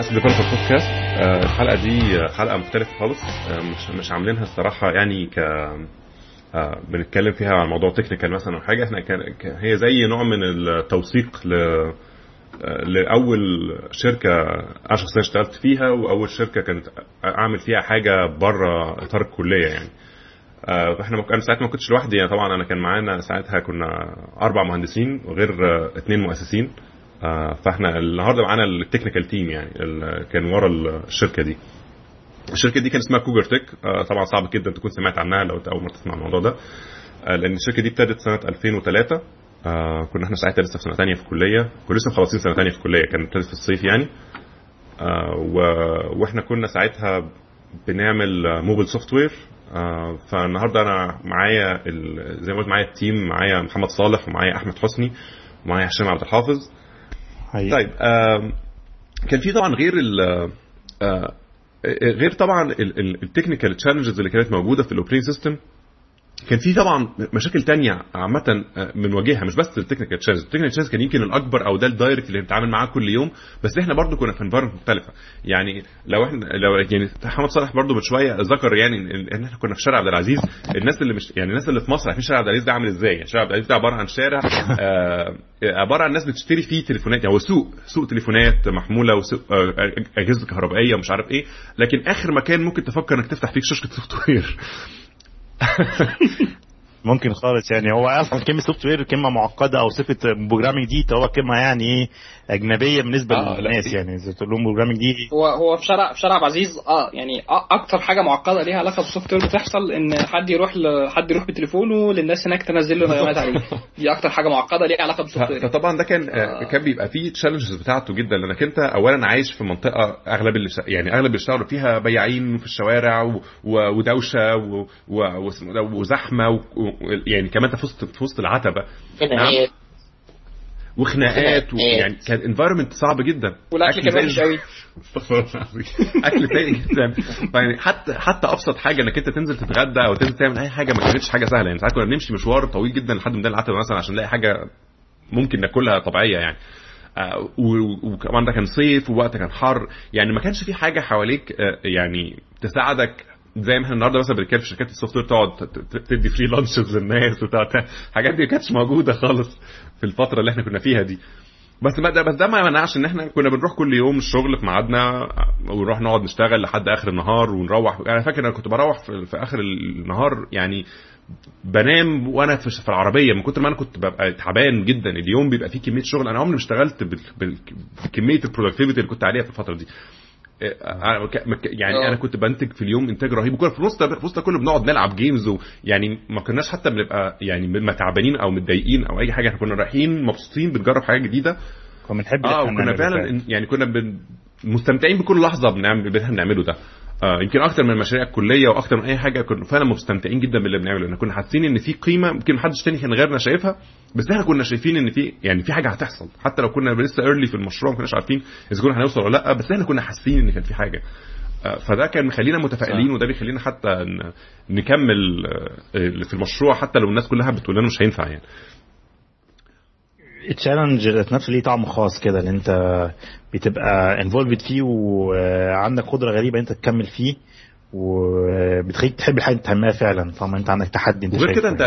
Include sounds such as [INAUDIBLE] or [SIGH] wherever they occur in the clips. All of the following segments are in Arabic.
أسف developer podcast الحلقة دي حلقة مختلفة خالص. آه، مش مش عاملينها الصراحة يعني ك آه، بنتكلم فيها عن موضوع technical مثلا أو حاجة. إحنا كان هي زي نوع من التوثيق ل آه، لأول شركة أنا شخصيا اشتغلت فيها وأول شركة كانت أعمل فيها حاجة بره إطار الكلية يعني. آه، فاحنا مك... أنا ساعتها ما كنتش لوحدي يعني. طبعا أنا كان معانا ساعتها كنا أربع مهندسين وغير آه، اثنين مؤسسين. آه، فاحنا النهارده معانا ال technical team يعني كان ورا الشركة دي. الشركة دي كان اسمها كوجر تك آه، طبعا صعب جدا تكون سمعت عنها لو أول مرة تسمع الموضوع ده. آه، لأن الشركة دي ابتدت سنة 2003 آه، كنا إحنا ساعتها لسه في سنة ثانية في الكلية. كنا لسه مخلصين سنة ثانية في الكلية كانت ابتدت في الصيف يعني. آه، وإحنا كنا ساعتها بنعمل mobile software فالنهارده أنا معايا زي ما قلت معايا ال team معايا محمد صالح ومعايا أحمد حسني ومعايا هشام عبد الحافظ. حقيقي. طيب كان في طبعا غير ال آه، غير طبعا ال technical challenges اللي كانت موجودة في ال operating system كان في طبعا مشاكل تانية عامة بنواجهها مش بس ال technical challenge ال technical challenge كان يمكن الأكبر أو ده ال direct اللي بنتعامل معاه كل يوم بس إحنا برضو كنا في environment مختلفة. يعني لو إحنا لو يعني محمد صالح برضو من شوية ذكر يعني إن إحنا كنا في شارع عبد العزيز. الناس اللي مش يعني الناس اللي في مصر عارفين شارع عبد العزيز ده عامل إزاي؟ يعني شارع عبد العزيز ده عبارة عن شارع آه، عبارة عن ناس بتشتري فيه تليفونات. يعني هو سوق سوق تليفونات محمولة وسوق آه، أجهزة كهربائية ومش عارف إيه. لكن آخر مكان ممكن تفكر إنك تفتح فيه شركة software ممكن خالص يعني. هو أصلا كلمة software كلمة معقدة أو صفة programming دي هو كلمة يعني إيه أجنبية بالنسبة آه، لا، للناس دي- يعني. إذا تقول لهم بروجرامينج دي هو هو في شارع في شارع عبد العزيز آه يعني آه أكتر حاجة معقدة ليها علاقة بال software بتحصل إن حد يروح ل... حد يروح بتليفونه للناس هناك تنزل له بيانات عليه. دي أكتر حاجة معقدة ليها علاقة بال software فطبعا ده كان آه. كان بيبقى فيه challenges بتاعته جدا لأنك أنت اولا عايش في منطقة أغلب اللي يعني أغلب اللي بيشتغلوا فيها بياعين في الشوارع و- و- ودوشة و- و- وزحمة و- و- يعني كمان انت في وسط في وسط العتبه نعم. وخناقات ويعني كان environment صعب جدا. والأكل كمان وحش قوي استغفر الله أكل سيء جدا. يعني حتى حتى أبسط حاجة إنك أنت تنزل تتغدى أو تنزل تعمل أي حاجة ما كانتش حاجة سهلة. يعني ساعات كنا بنمشي مشوار طويل جدا لحد ميدان العتبة مثلا عشان نلاقي حاجة ممكن ناكلها طبيعية يعني. آه، وكمان ده كان صيف ووقت كان حر. يعني ما كانش في حاجة حواليك آه، يعني تساعدك زي ما إحنا النهارده مثلا بنتكلم في شركات ال software تقعد تدي free lunches للناس وبتاع الحاجات دي ما كانتش موجودة خالص في الفترة اللي إحنا كنا فيها دي. بس ما ده بس ده ما منعش ان إحنا كنا بنروح كل يوم الشغل في ميعادنا ونروح نقعد نشتغل لحد آخر النهار ونروح. أنا فاكر أنا كنت بروح في, في آخر النهار يعني بنام وأنا في العربية. من كتر ما أنا كنت ببقى تعبان جدا. اليوم بيبقى فيه كمية شغل. أنا عمري ما اشتغلت بكمية ال productivity اللي كنت عليها في الفترة دي. أنا ك- مك- يعني آه. أنا كنت بنتج في اليوم إنتاج رهيب وكنا في وسط في وسط كله بنقعد نلعب games ويعني ما كناش حتى بنبقى يعني ما تعبانين أو متضايقين أو أي حاجة. إحنا كنا رايحين مبسوطين بنجرب حاجة جديدة. كنا بنحب آه نعمل فعلا يعني كنا بن مستمتعين بكل لحظة بنعمل اللي إحنا بنعمله ده. آه يمكن أكتر من مشاريع الكلية وأكتر من أي حاجة كنا فعلا مستمتعين جدا باللي بنعمله. لأن كنا حاسين إن في قيمة يمكن محدش تاني كان غيرنا شايفها بس إحنا كنا شايفين إن في يعني في حاجة هتحصل. حتى لو كنا لسه early في المشروع ما كناش عارفين إذا كنا هنوصل ولا لأ بس إحنا كنا حاسين إن كان في حاجة. آه، فده كان مخلينا متفائلين وده بيخلينا حتى نكمل آه، في المشروع حتى لو الناس كلها بتقول لنا مش هينفع يعني. ال challenge ذات نفسه ليه طعم خاص كده اللي أنت بتبقى involved فيه وعندك قدرة غريبة أنت تكمل فيه. وبتخليك تحب الحاجة اللي بتعملها فعلا طالما أنت عندك تحدي أنت وغير كده أنت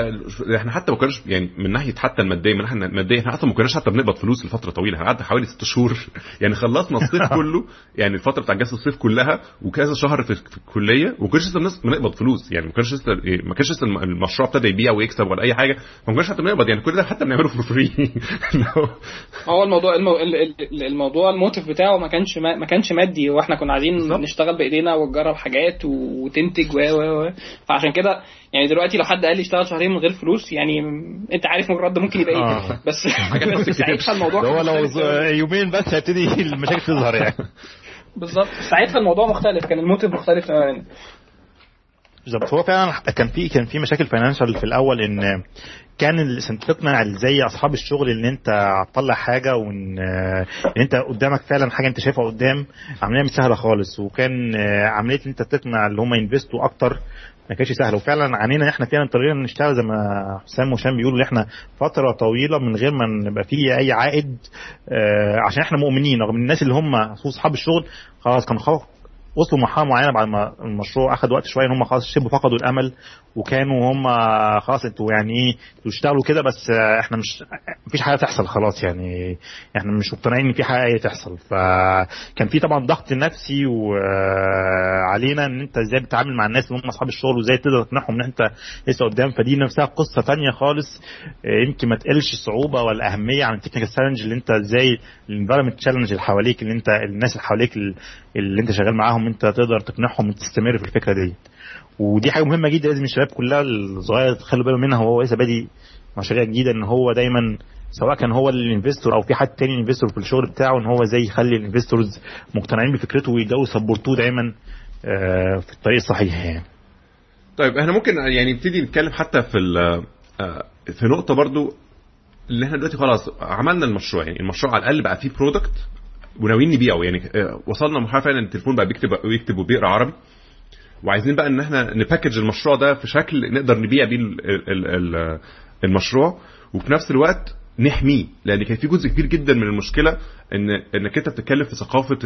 إحنا حتى ما كناش يعني من ناحية حتى المادية من ناحية الماديه إحنا أصلا ما كناش حتى بنقبض فلوس لفترة طويلة إحنا قعدنا حوالي ست شهور. [LAUGHS] يعني خلصنا الصيف [LAUGHS] كله يعني الفترة بتاع اجازه الصيف كلها وكذا شهر في, في الكلية وما كناش لسه الناس بنقبض فلوس. يعني ما كانش لسه ما كانش لسه الم- المشروع ابتدى يبيع ويكسب ولا أي حاجة فما كناش حتى بنقبض. يعني كل ده حتى بنعمله for [LAUGHS] free هو الموضوع المو... ال- ال- الموضوع ال motive بتاعه ما كانش ما, ما كانش مادي وإحنا كنا عايزين. نشتغل بإيدينا ونجرب حاجات وتنتج و و و فعشان كده يعني دلوقتي لو حد قال لي اشتغل شهرين من غير فلوس يعني انت عارف الرد ممكن يبقى إيه آه. بس [LAUGHS] بس. ساعتها الموضوع هو لو. يومين بس هيبتدي المشاكل تظهر يعني بالظبط ساعتها الموضوع مختلف كان ال motive مختلف تماما بالظبط. هو فعلا كان في كان في مشاكل financial في الأول إن كان تقنع زي أصحاب الشغل إن أنت هتطلع حاجة وإن إن أنت قدامك فعلا حاجة أنت شايفها قدام عملية مش سهلة خالص. وكان عملية إن أنت تقنع اللي هم ينفستوا أكتر ما كانتش سهله وفعلا عانينا إحنا فعلا اضطرينا نشتغل زي ما حسام وهشام بيقولوا إحنا فترة طويلة من غير ما نبقى فيه أي عائد آه عشان إحنا مؤمنين. رغم الناس اللي هم أصحاب الشغل خلاص كانوا وصلوا مرحلة معينة بعد ما المشروع اخذ وقت شوية إن هم خلاص شبه فقدوا الأمل وكانوا هم خلاص أنتوا يعني إيه تشتغلوا كده بس إحنا مش مفيش حاجة تحصل خلاص يعني. إحنا مش مقتنعين إن في حاجة تحصل. فكان في طبعا ضغط نفسي وعلينا إن أنت إزاي بتتعامل مع الناس اللي هم أصحاب الشغل وإزاي تقدر تقنعهم إن أنت لسه قدام. فدي نفسها قصة ثانية خالص. يمكن ما تقلش الصعوبة والاهميه عن ال technical challenge اللي أنت إزاي ال environment challenge اللي حواليك اللي أنت الناس اللي حواليك اللي انت شغال معاهم انت تقدر تقنعهم تستمر في الفكرة دي ودي حاجة مهمة جدا لازم الشباب كلها الصغيرة تخلوا بالهم منها وهو لسه بادي مشاريع جديدة إن هو دايما سواء كان هو ال investor أو في حد تاني investor في الشغل بتاعه إن هو إزاي يخلي ال investors مقتنعين بفكرته ويقدروا ي support وه دايما في الطريق الصحيح يعني. طيب إحنا ممكن يعني نبتدي نتكلم حتى في في نقطة برضو اللي إحنا دلوقتي خلاص عملنا المشروع يعني المشروع على الأقل بقى فيه product وناويين نبيعه يعني وصلنا لمرحلة فعلا ان التليفون بقى بيكتب ويكتب وبيقرأ عربي. وعايزين بقى إن إحنا نباكج المشروع ده في شكل نقدر نبيع بيه المشروع وفي نفس الوقت نحميه. لأن كان في جزء كبير جدا من المشكلة إن إنك أنت بتتكلم في ثقافة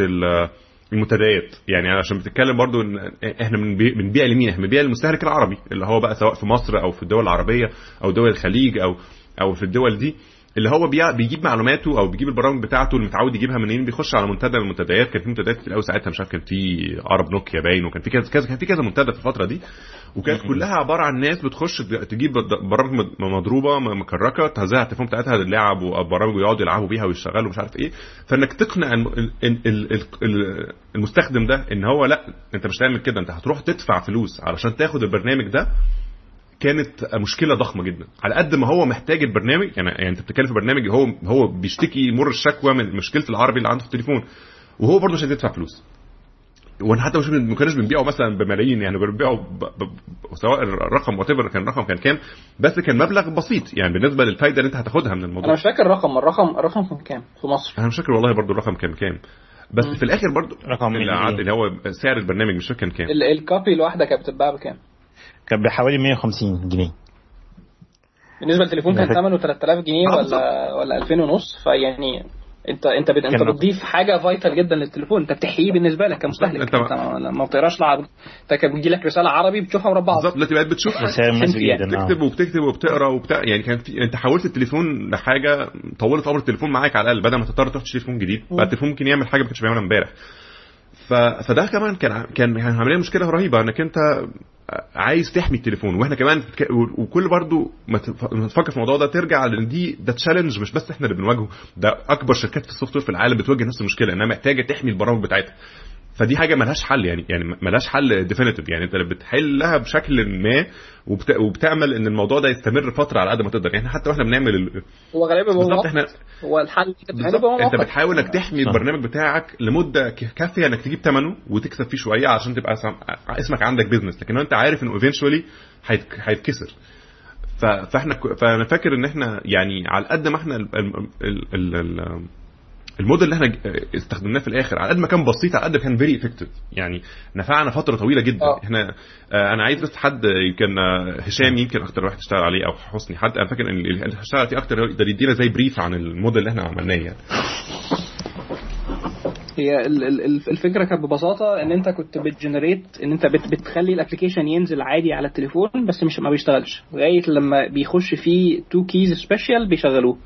المنتديات. يعني عشان بتتكلم برضو إن إحنا بنبيع لمين؟ إحنا بنبيع للمستهلك العربي اللي هو بقى سواء في مصر أو في الدول العربية أو دول الخليج أو أو في الدول دي. اللي هو بيجيب معلوماته أو بيجيب البرامج بتاعته اللي متعود يجيبها منين بيخش على منتدى من المنتديات. كان في منتديات كتير قوي ساعتها مش عارف كان في عرب نوكيا باين وكان في كذا كذا كان في كذا منتدى في الفترة دي. وكانت كلها عبارة عن ناس بتخش تجيب برامج مضروبة مكركة تهزها التليفون بتاعتها اللعب وبرامج ويقعدوا يلعبوا بيها ويشتغلوا مش عارف إيه. فإنك تقنع المستخدم ده إن هو لأ أنت مش هتعمل كده أنت هتروح تدفع فلوس علشان تاخد البرنامج ده. كانت مشكلة ضخمة جدا. على قد ما هو محتاج البرنامج يعني, يعني أنت بتتكلم في برنامج هو هو بيشتكي مر الشكوى من مشكلة العربي اللي عنده في التليفون وهو برضه مش هيدفع فلوس. وأنا حتى مش ما كناش بنبيعه مثلا بملايين يعني بنبيعه ب... ب... سواء الرقم وات كان الرقم كان كام بس كان مبلغ بسيط. يعني بالنسبة للفايدة اللي أنت هتاخدها من الموضوع. أنا مش فاكر الرقم الرقم الرقم كان كام في مصر؟ أنا مش فاكر والله برضو الرقم كان كام. بس م. في الآخر برضو رقم اللي, اللي هو سعر البرنامج مش فاكر كان كام. ال copy الواحده كانت بتتباع بكام؟ كان بحوالي 150 جنيه. بالنسبة للتليفون كان ثمنه 3000 جنيه ولا ولا 2000 ونص؟ فيعني انت انت بت... انت بتضيف حاجة vital جدا للتليفون. انت بتحييه بالنسبة لك كمستهلك. انت, ما بتقراش لعب انت كان بيجي لك رسالة عربي بتشوفها مربعة. بالظبط دلوقتي بقيت بتشوف بتكتب وبتكتب وبتقرأ وبتاع. يعني كان في انت حولت التليفون لحاجة طولت عمر التليفون معاك على الأقل بدل ما تضطر تروح تشتري تليفون جديد. بقى التليفون ممكن يعمل حاجة ما كنتش بيعملها امبارح. ف... فده كمان كان كان عامل مشكلة رهيبة انك انت عايز تحمي التليفون وإحنا كمان وكل برضو ما تفكر في الموضوع ده ترجع لأن دي ده challenge مش بس إحنا اللي بنواجهه ده أكبر شركات في ال software في العالم بتواجه نفس المشكلة إنها محتاجة تحمي البرامج بتاعتها. فدي حاجة ملهاش حل يعني يعني ملهاش حل definitive يعني انت بتحلها بشكل ما وبت... وبتعمل إن الموضوع ده يستمر فترة على قد ما تقدر. يعني حتى وإحنا بنعمل ال... هو غالبا بالظبط إحنا هو الحل انت بتحاول انك تحمي البرنامج بتاعك لمدة كافية انك تجيب ثمنه وتكسب فيه شوية عشان تبقى اسمك عندك business لكن انت عارف انه eventually هيتكسر. فاحنا فانا فاكر ان إحنا يعني على قد ما إحنا ال... ال... ال... ال... الموديل اللي إحنا استخدمناه في الآخر على قد ما كان بسيط على قد ما كان very effective يعني نفعنا فترة طويلة جدا. أوه. إحنا آه أنا عايز بس حد يمكن آه هشام يمكن أكتر واحد اشتغل عليه أو حسني حد. أنا فاكر إن اللي اشتغل فيه أكتر يقدر يدينا زي brief عن الموديل اللي إحنا عملناه يعني. هي الفكرة كانت ببساطة إن أنت كنت بت generate إن أنت بت بتخلي ال application ينزل عادي على التليفون بس مش ما بيشتغلش. لغاية لما بيخش فيه two keys special بيشغلوه.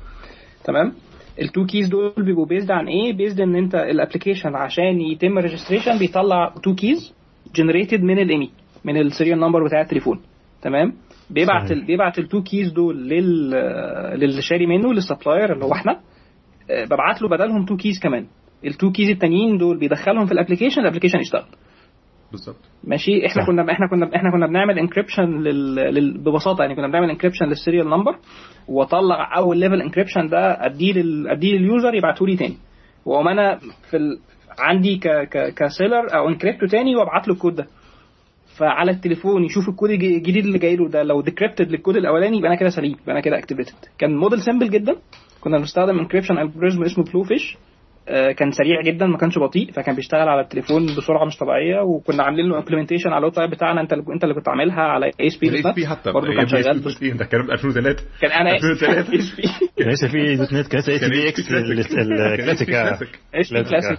تمام؟ ال two keys دول بيبقوا based عن إيه based إن أنت ال application عشان يتم registration بيطلع two keys generated من ال IMEI من ال serial number بتاع التليفون. تمام؟ بيبعت ال بيبعت ال two keys دول لل للي شاري منه لل supplier اللي هو إحنا. ببعت له بدلهم two keys كمان. ال two keys التانيين دول بيدخلهم في ال application ال application يشتغل بالظبط ماشي. إحنا صح. كنا إحنا كنا إحنا كنا بنعمل encryption لل... لل... ببساطة يعني كنا بنعمل encryption لل serial number وأطلع أول level encryption ده أديه لل... أديه لل user يبعته لي تاني. وأقوم أنا في ال... عندي ك... ك... ك seller أو encrypt ه تاني وأبعت له الكود ده. فعلى التليفون يشوف الكود الجديد اللي جاي له ده. لو decrypted لل code الأولاني يبقى أنا كده سليم يبقى أنا كده activated كان model simple جدا. كنا بنستخدم encryption algorithm اسمه Blowfish كان سريع جدا ما كانش بطيء فكان بيشتغل على التليفون بسرعة مش طبيعيه وكنا عاملين له implementation على اللوت بتاعنا انت اللي انت اللي كنت عاملها على ASP حتى برضه كان شغال ده الكلام ده 2003 كان أنا 2003 ASP كان لسه في دوت نت كان لسه ASPX ال classic ASP classic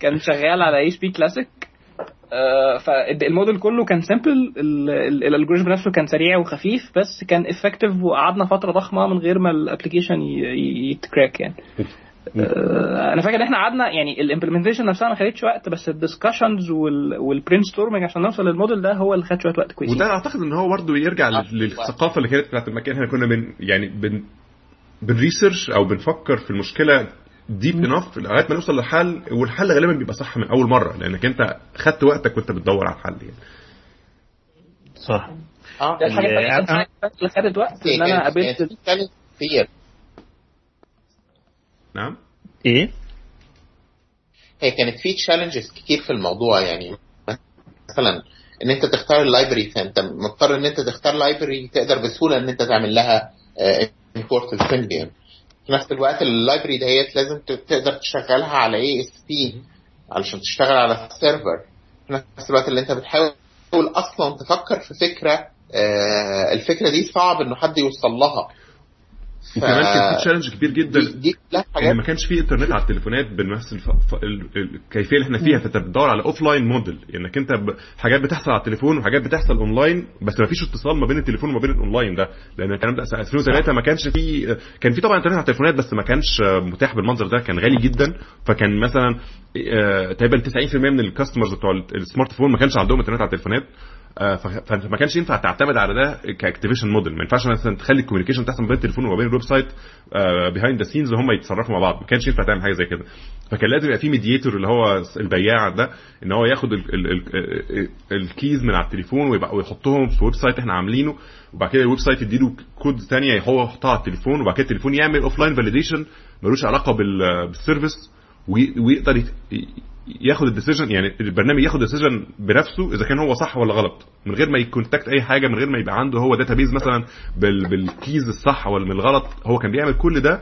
كان شغال على ASP classic فالموديل كله كان simple ال algorithm نفسه كان سريع وخفيف بس كان effective وقعدنا فتره ضخمه من غير ما ال application يت crack يعني آه، أنا فاكر ان إحنا قعدنا يعني ال implementation نفسها ما خدتش وقت بس ال discussions وال brainstorming عشان نوصل للموديل ده هو اللي خد شوية وقت كويس وده اعتقد ان هو برضه يرجع للثقافه اللي كانت بتاعت المكان إحنا كنا بن يعني بن بن research أو بنفكر في المشكلة deep enough لغايه ما نوصل للحل والحل غالبا بيبقى صح من اول مره لانك انت خدت وقتك وانت بتدور على الحل يعني صح آه الحاجة اللي خدت وقت ان أنا قابلت نعم. إيه؟ هي كانت في challenges كتير في الموضوع يعني مثلا إن أنت تختار ال library فأنت مضطر إن أنت تختار library تقدر بسهولة إن أنت تعمل لها import السيمبيان في نفس الوقت ال library ديت لازم تقدر تشغلها على ASP علشان تشتغل على ال server في نفس الوقت اللي أنت بتحاول أصلا تفكر في فكرة الفكرة دي صعب إنه حد يوصل لها. وكمان كان في challenge كبير جدا. دي, دي إن ما كانش في انترنت على التليفونات بنفس الف... ف... ال... الكيفية اللي إحنا فيها. فانت بتدور على offline model إنك انت ب... حاجات بتحصل على التليفون وحاجات بتحصل اونلاين بس ما فيش اتصال ما بين التليفون وما بين الاونلاين ده. لأن الكلام ده 2003 ما كانش في كان في طبعا انترنت على التليفونات بس ما كانش متاح بالمنظر ده. كان غالي جدا. فكان مثلا تقريبا 90% من ال customers بتوع ال smartphone ما كانش عندهم انترنت على التليفونات. فما كانش ينفع تعتمد على ده ك activation model. ما ينفعش مثلا تخلي ال communication تحصل ما بين التليفون وما بين ال website behind the scenes وهم يتصرفوا مع بعض. ما كانش ينفع تعمل حاجة زي كده. فكان لازم يبقى في mediator اللي هو البياع ده إن هو ياخد ال keys من على التليفون ويبقى ويحطهم في website إحنا عاملينه. وبعد كده ال website يديله كود ثانية هو يحطها على التليفون. وبعد كده التليفون يعمل offline validation ملوش علاقة بال service ويقدر ياخد ال decision يعني البرنامج ياخد ال decision بنفسه إذا كان هو صح ولا غلط من غير ما ي contact أي حاجة من غير ما يبقى عنده هو database مثلا بال keys الصح ولا من الغلط هو كان بيعمل كل ده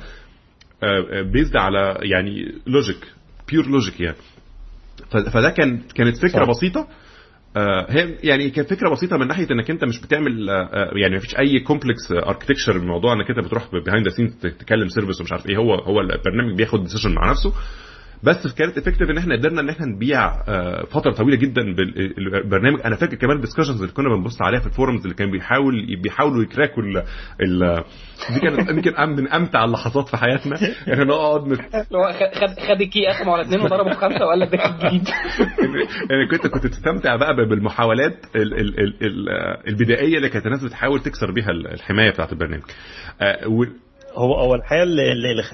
based على يعني logic pure logic يعني فده كان كانت فكرة صح. بسيطة هي يعني كانت فكرة بسيطة من ناحية إنك أنت مش بتعمل يعني ما فيش أي complex architecture الموضوع إنك أنت بتروح behind the scenes تتكلم service ومش عارف إيه هو هو البرنامج بياخد decision مع نفسه بس كانت effective إن إحنا قدرنا إن إحنا نبيع فترة طويلة جدا بالبرنامج أنا فاكر كمان ال discussions اللي كنا بنبص عليها في ال forums اللي كانوا بيحاول بيحاولوا ي crack وا ال ال دي كانت يمكن من أمتع اللحظات في حياتنا. إحنا نقعد نت... خد خد ال key قسمه على اثنين وضربه في خمسة وقال لك ده جديد. [LAUGHS] يعني كنت كنت تستمتع بقى بالمحاولات ال ال ال ال البدائية اللي كانت الناس بتحاول تكسر بيها الحماية بتاعت البرنامج. هو هو الحقيقة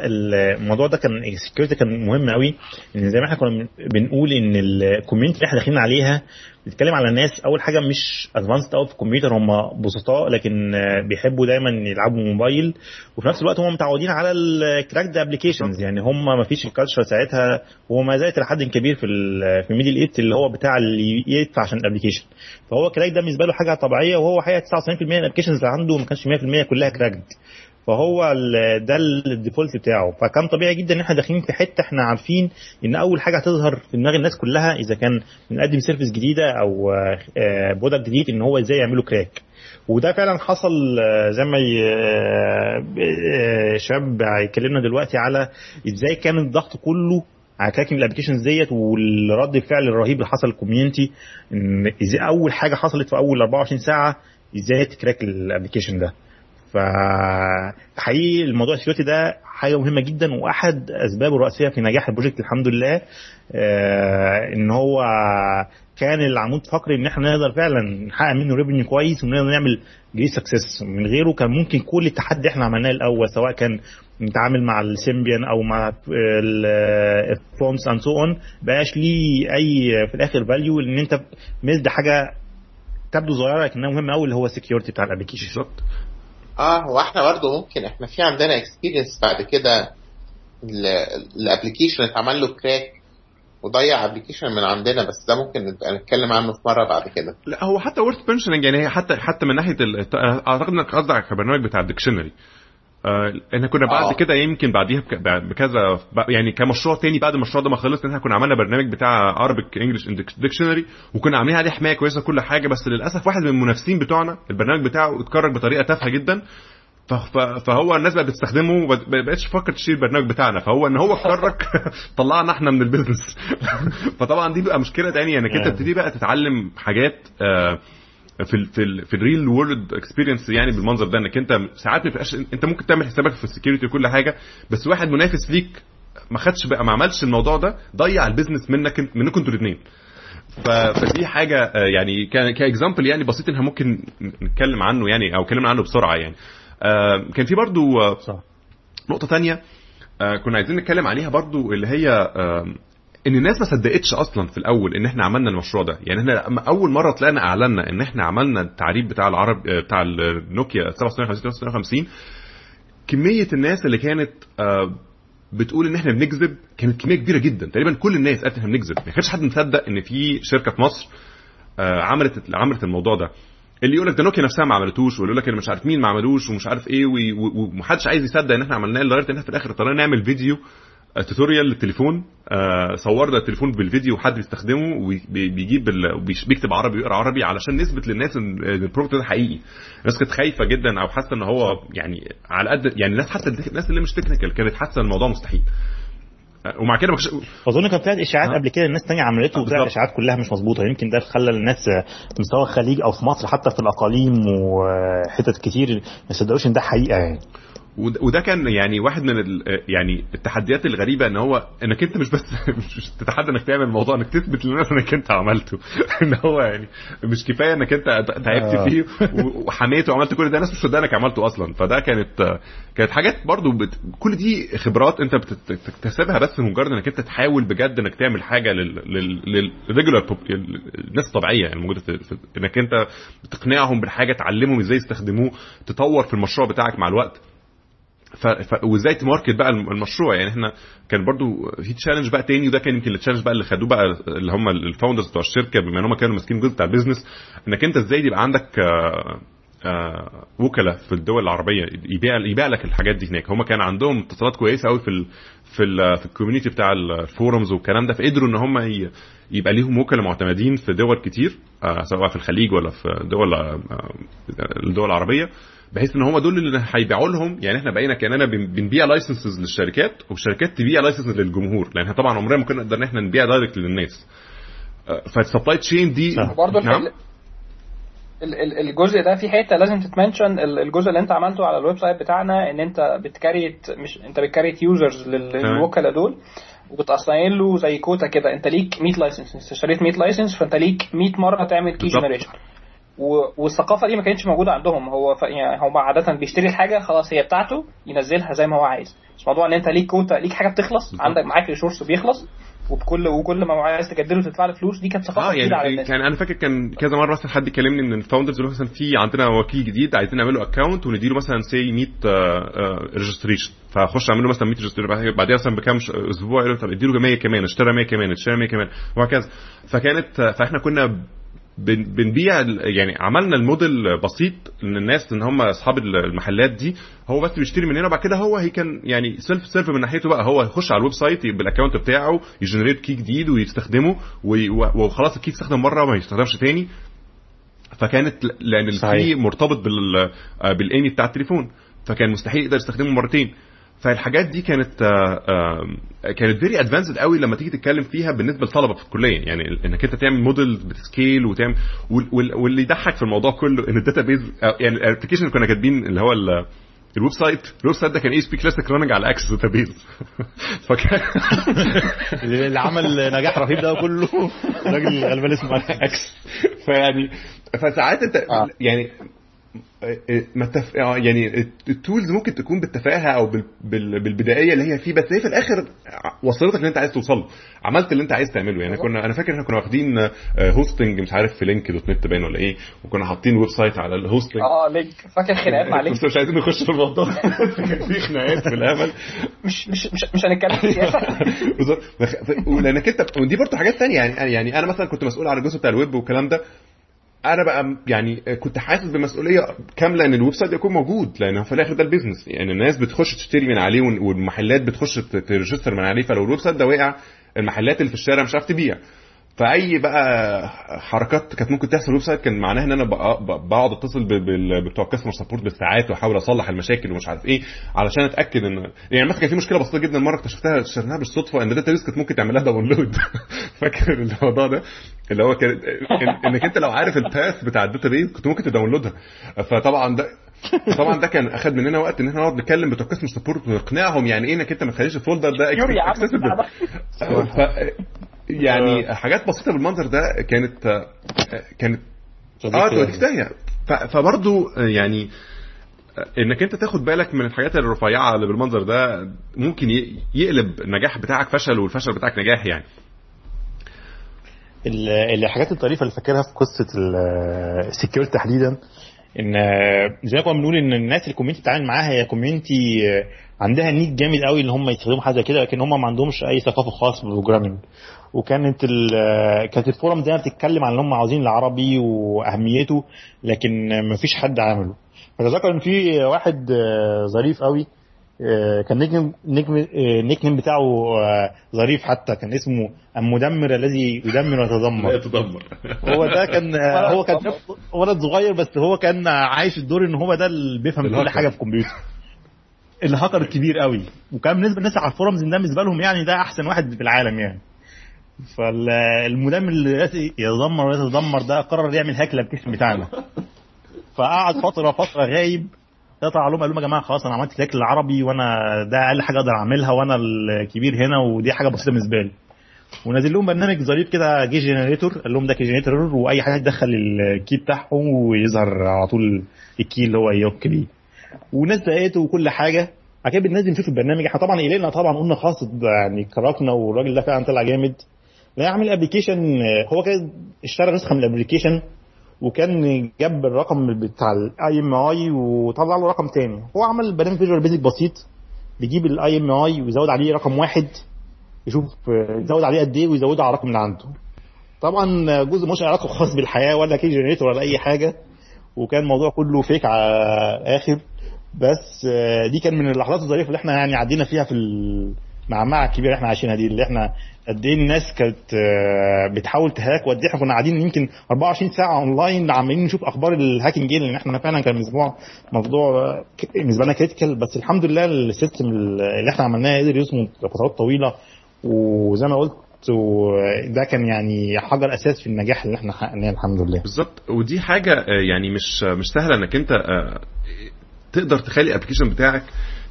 الموضوع ده كان ال security كان مهم قوي إن زي ما إحنا كنا بنقول إن ال community اللي إحنا داخلين عليها بنتكلم على ناس أول حاجة مش advanced قوي في الكمبيوتر هم بسطاء لكن بيحبوا دايما يلعبوا موبايل وفي نفس الوقت هم متعودين على ال cracked applications يعني هم ما فيش ال culture ساعتها وما زالت لحد كبير في في ال Middle East اللي هو بتاع اللي يدفع عشان ال application فهو crack ده بالنسبة له حاجة طبيعية وهو حقيقة 99% من ال applications اللي عنده ما كانش 100% كلها cracked فهو ده ال default بتاعه. فكان طبيعي جدا إن إحنا داخلين في حتة إحنا عارفين إن أول حاجة هتظهر في دماغ الناس كلها إذا كان بنقدم service جديدة أو product جديد إن هو إزاي يعملوا crack وده فعلا حصل زي ما شباب هيكلمنا دلوقتي على إزاي كان الضغط كله على cracking ال applications ديت والرد الفعل الرهيب اللي حصل لل community إن أول حاجة حصلت في أول 24 ساعة إزاي ت crack ال application ده. فحقيقي الموضوع ال security ده حاجة مهمة جدا وأحد أسبابه الرئيسية في نجاح ال project الحمد لله آه إن هو كان العمود الفقري إن إحنا نقدر فعلا نحقق منه revenue كويس ونقدر نعمل great success من غيره. كان ممكن كل التحدي إحنا عملناه الأول سواء كان نتعامل مع السيمبيان أو مع الفونس اند سو اون بقاش ليه أي في الآخر فاليو إن أنت مزد حاجة تبدو صغيرة لكنها مهمة قوي اللي هو السكيورتي بتاع الابلكيشن بالظبط. آه هو إحنا برضه ممكن إحنا في عندنا اكسبيرينس بعد كده الابلكيشن اتعمل له كراك وضيع ابلكيشن من عندنا بس ده ممكن نبقى نتكلم عنه في مرة بعد كده لا هو حتى ورث بنشننج يعني هي حتى حتى من ناحية. أعتقد إنك قصدك على البرنامج بتاع الديكشنري آه إحنا كنا بعد آه. كده يمكن بعديها بك- بكذا يعني كمشروع تاني بعد المشروع ده ما خلص إحنا كنا عملنا برنامج بتاع Arabic English dictionary وكنا عاملين عليه حماية كويسة كل حاجة بس للأسف واحد من المنافسين بتوعنا البرنامج بتاعه اتكرك بطريقة تافهة جدا فهو الناس بقت بتستخدمه وما بقتش تفكر تشتري البرنامج بتاعنا فهو إن هو اتكرك [LAUGHS] طلعنا إحنا من ال business [LAUGHS] فطبعا دي بقى مشكلة تانية إنك أنت آه. تبتدي بقى تتعلم حاجات آه، في ال في ال في ال real world experience يعني بالمنظر ده إنك أنت ساعات ما بيبقاش أنت ممكن تعمل حسابك في ال security وكل حاجة بس واحد منافس ليك ما خدش بقى ما عملش الموضوع ده ضيع ال business منك منكم أنتوا الاثنين فدي حاجة آه، يعني ك example يعني بسيط انها ممكن نتكلم عنه يعني أو اتكلمنا عنه بسرعة يعني. آه، كان في برضو آه، تانية آه كنا عايزين نتكلم عليها برضو اللي هي إن الناس ما صدقتش أصلا في الأول إن إحنا عملنا المشروع ده. يعني إحنا أول مرة طلعنا اعلنا إن إحنا عملنا التعريب بتاع العرب آه، بتاع النوكيا 756 كمية الناس اللي كانت آه بتقول إن إحنا بنكذب كانت كمية كبيرة جدا. تقريبا كل الناس قالت إحنا بنكذب. ما كانش حد مصدق إن في شركة في مصر آه عملت عملت الموضوع ده. اللي يقول لك ده نوكيا نفسها ما عملتوش واللي يقول لك مش عارف مين ما عملوش ومش عارف إيه ومحدش عايز يصدق إن إحنا عملناه لدرجة إن إحنا في الآخر اضطرينا نعمل فيديو توتوريال للتليفون آه، صورنا التليفون بالفيديو وحد بيستخدمه وبيجيب بيكتب عربي ويقرا عربي علشان نثبت للناس ان إن ال project ده حقيقي الناس كانت خايفة جدا أو حاسة إن هو يعني على قد يعني الناس حتى الناس اللي مش technical كانت حاسة إن الموضوع مستحيل آه، ومع كده ما كانش- أظن كان طلعت إشاعات آه. قبل كده الناس تانية عملته وطلعت. الاشاعات كلها مش مظبوطة يمكن ده خلى الناس في مستوى الخليج أو في مصر حتى في الأقاليم وحتت كتير ما صدقوش إن ده حقيقة يعني وده كان يعني واحد من يعني التحديات الغريبة إن هو إنك أنت مش بس [LAUGHS] مش تتحدى إنك تعمل الموضوع إنك تثبت للناس إنك أنت عملته. [LAUGHS] إن هو يعني مش كفاية إنك أنت تعبت آه. فيه وحميته وعملت كل ده. الناس مش إنك عملته أصلا. فده كانت كانت حاجات برضو بت... كل دي خبرات أنت بتكتسبها بس مجرد إنك أنت تحاول بجد إنك تعمل حاجة لل لل للريجولار الناس الطبيعية يعني الموجوده في... في... إنك أنت تقنعهم بالحاجة تعلمهم إزاي يستخدموه تطور في المشروع بتاعك مع الوقت. ف... وازاي ت market بقى الم- المشروع؟ يعني إحنا كان برضو في challenge بقى تاني وده كان يمكن ال challenge بقى اللي خدوه بقى اللي هم ال founders بتوع الشركة بما إن هم كانوا ماسكين الجزء بتاع ال business إنك أنت إزاي يبقى عندك آه، آه، وكلاء في الدول العربية يبيع يبيع لك الحاجات دي هناك. هم كان عندهم اتصالات كويسة قوي في ال في ال في ال community بتاع ال forums والكلام ده فقدروا إن هم يبقى ليهم وكلاء معتمدين في دول كتير آه، سواء في الخليج ولا في دول الدول العربية. بحيث إن هم دول اللي هيبيعوا لهم. يعني إحنا بقينا كأننا بن- بنبيع licenses للشركات والشركات تبيع licenses للجمهور. لأن إحنا طبعا عمرنا ما كنا نقدر إن إحنا نبيع direct للناس. آه، فال supply chain دي صح. برضه نعم ال- ال- الجزء ده في حتة لازم تت mention. ال- الجزء اللي أنت عملته على ال website بتاعنا إن أنت بت create مش أنت بت create users للوكلاء دول وبت assign له زي كوتا كده. أنت ليك 100 license أنت اشتريت 100 license فأنت ليك 100 مرة تعمل key. generation والثقافة دي ما كانتش موجودة عندهم. هو ف... يعني هم عادة بيشتري الحاجة خلاص هي بتاعته ينزلها زي ما هو عايز. مش موضوع إن أنت ليك كوتا ليك حاجة بتخلص. عندك معاك resource بيخلص وبكل وكل ما عايز تجدده تدفع له فلوس. دي كانت ثقافة آه جديدة على يعني الناس كان أنا فاكر كان كذا مرة مثلا حد يكلمني من ال founders يقول مثلا في عندنا وكيل جديد عايزين نعمله account ونديله مثلا سي 100 registration فأخش اعمل له مثلا 100 registration بعديها مثلا بكام أسبوع يقول له طب اديله 100 كمان اشترى 100 كمان اشترى 100 كمان وهكذا. فكانت آه، فإحنا كنا بنبيع يعني عملنا الموديل بسيط ان الناس إن هم أصحاب المحلات دي. هو بس بيشتري مننا وبعد كده هو هي كان يعني self self من ناحيته بقى. هو يخش على ال website بال account بتاعه ي generate key جديد ويستخدمه وخلاص ال key استخدم مره وما يستخدمش تاني. فكانت لأن ال key. مرتبط بال آه، بال IMEI بتاع التليفون. فكان مستحيل يقدر يستخدمه مرتين. فالحاجات دي كانت آه، آه، كانت very advanced قوي لما تيجي تتكلم فيها بالنسبة للطلبه في الكلية يعني إنك أنت تعمل model بت scale وتعمل وال- وال- واللي يضحك في الموضوع كله إن ال database يعني ال application اللي كنا كاتبين اللي هو ال- ال website ال website ده كان ASP Classic running على Access database فكان اللي عمل نجاح رهيب ده كله [LAUGHS] راجل غلبان اسمه Access فيعني فساعات أنت آه. يعني. آه، يعني ال tools ممكن تكون بالتفاهة أو بال... بال... بالبدائية اللي هي فيه بس هي في الآخر وصلتك اللي أنت عايز توصل له. عملت اللي أنت عايز تعمله. يعني كنا أنا فاكر إحنا كنا واخدين hosting مش عارف في Link dot net باين ولا إيه وكنا حاطين website على ال hosting آه Link فاكر خناقات مع Link بس [LAUGHS] مش عايزين نخش في الموضوع. [LAUGHS] في خناقات في الأمل. مش مش مش, مش هنتكلم سياسة. [LAUGHS] بالظبط. ولانك أنت ودي برضه حاجات تانية. يعني يعني أنا مثلا كنت مسؤول عن الجزء بتاع الويب والكلام ده. أنا بقى يعني كنت حاسس بمسؤولية كاملة إن ال website يكون موجود لأن في الآخر ده ال business. يعني الناس بتخش تشتري من عليه والمحلات بتخش ت register من عليه فلو ال website ده وقع المحلات اللي في الشارع مش عارف تبيع. فأي بقى حركات كانت ممكن تحصل ال website كان معناها إن أنا بقعد أتصل بتوع customer support بالساعات وأحاول أصلح المشاكل ومش عارف إيه علشان أتأكد إن يعني مثلا كان في مشكلة بسيطة جدا مرة اكتشفتها اكتشفناها بالصدفة إن database كانت ممكن تعمل لها download فاكر الموضوع ده؟ اللي هو كان إنك أنت لو عارف ال path بتاع ال database كنت ممكن ت download ها. فطبعا ده طبعا ده كان أخد مننا وقت إن إحنا نقعد نتكلم بتوع customer support ونقنعهم يعني إيه إنك أنت ما تخليش ال folder ده accessible يعني حاجات بسيطة بالمنظر ده كانت كانت آه توديك داهيه فبرضه يعني إنك أنت تاخد بالك من الحاجات الرفيعة اللي بالمنظر ده ممكن يقلب النجاح بتاعك فشل والفشل بتاعك نجاح يعني. الحاجات الطريفة اللي فاكرها في قصة ال security تحديدا إن زي ما كنا بنقول إن الناس ال community بتتعامل معاها هي community عندها need جامد قوي إن هم يستخدموا حاجة كده لكن هم ما عندهمش أي ثقافة خاصه بال programming وكانت كانت ال forum دايما بتتكلم عن إن هم عاوزين العربي وأهميته لكن ما فيش حد عمله فتذكر إن في واحد ظريف قوي كان نجم نجم nick بتاعه ظريف حتى كان اسمه المدمر الذي يدمر ولا يتدمر. يتدمر. هو ده كان هو كان ولد صغير بس هو كان عايش الدور إن هو ده اللي بيفهم كل حاجة في الكمبيوتر. الهاكر الكبير قوي. وكان بالنسبة للناس على ال forums ده بالنسبة لهم يعني ده أحسن واحد في العالم يعني. فالمدمر اللي يتدمر ويتدمر ده قرر يعمل هاك للابلكيشن بتاعنا. فقعد فتره فترة غايب طلع عليهم قال لهم يا جماعة خلاص أنا عملت هاك العربي وأنا ده أقل حاجة أقدر أعملها وأنا الكبير هنا ودي حاجة بسيطة بالنسبة لي. ونازل لهم برنامج ظريف كده جي جنريتور قال لهم ده كي جنريتور وأي حاجة تدخل الكي بتاعهم ويظهر على طول الكي اللي هو يوك بيه. وناس دقاته وكل حاجة. بعد كده بننزل نشوف البرنامج. إحنا طبعا قلقنا طبعا قلنا خلاص يعني crack نا والراجل ده فعلا طلع جامد. لا يعمل application هو كان اشترى نسخة من ال application وكان جاب الرقم بتاع ال IMEI وطلع له رقم تاني. هو عمل برنامج Visual Basic بسيط. بيجيب ال IMEI ويزود عليه رقم واحد. يشوف يزود عليه قد إيه ويزوده على الرقم اللي عنده. طبعا جزء مش علاقة خاص بالحياة ولا key generator ولا أي حاجة. وكان الموضوع كله fake على الآخر. بس دي كان من اللحظات الظريفة اللي إحنا يعني عدينا فيها في المعمعه الكبيره اللي إحنا عايشينها دي اللي إحنا قد إيه الناس كانت بتحاول ت hack. وقد إيه إحنا كنا قاعدين يمكن 24 ساعة اونلاين عمالين نشوف أخبار ال hacking إيه لأن إحنا فعلا كان موضوع موضوع بالنسبة لنا critical بس الحمد لله ال system اللي إحنا عملناه قدر يصمد فترات طويلة. وزي ما قلت وده كان يعني حجر أساس في النجاح اللي إحنا حققناه الحمد لله. بالظبط. ودي حاجة يعني مش مش سهلة إنك أنت تقدر تخلي ال application بتاعك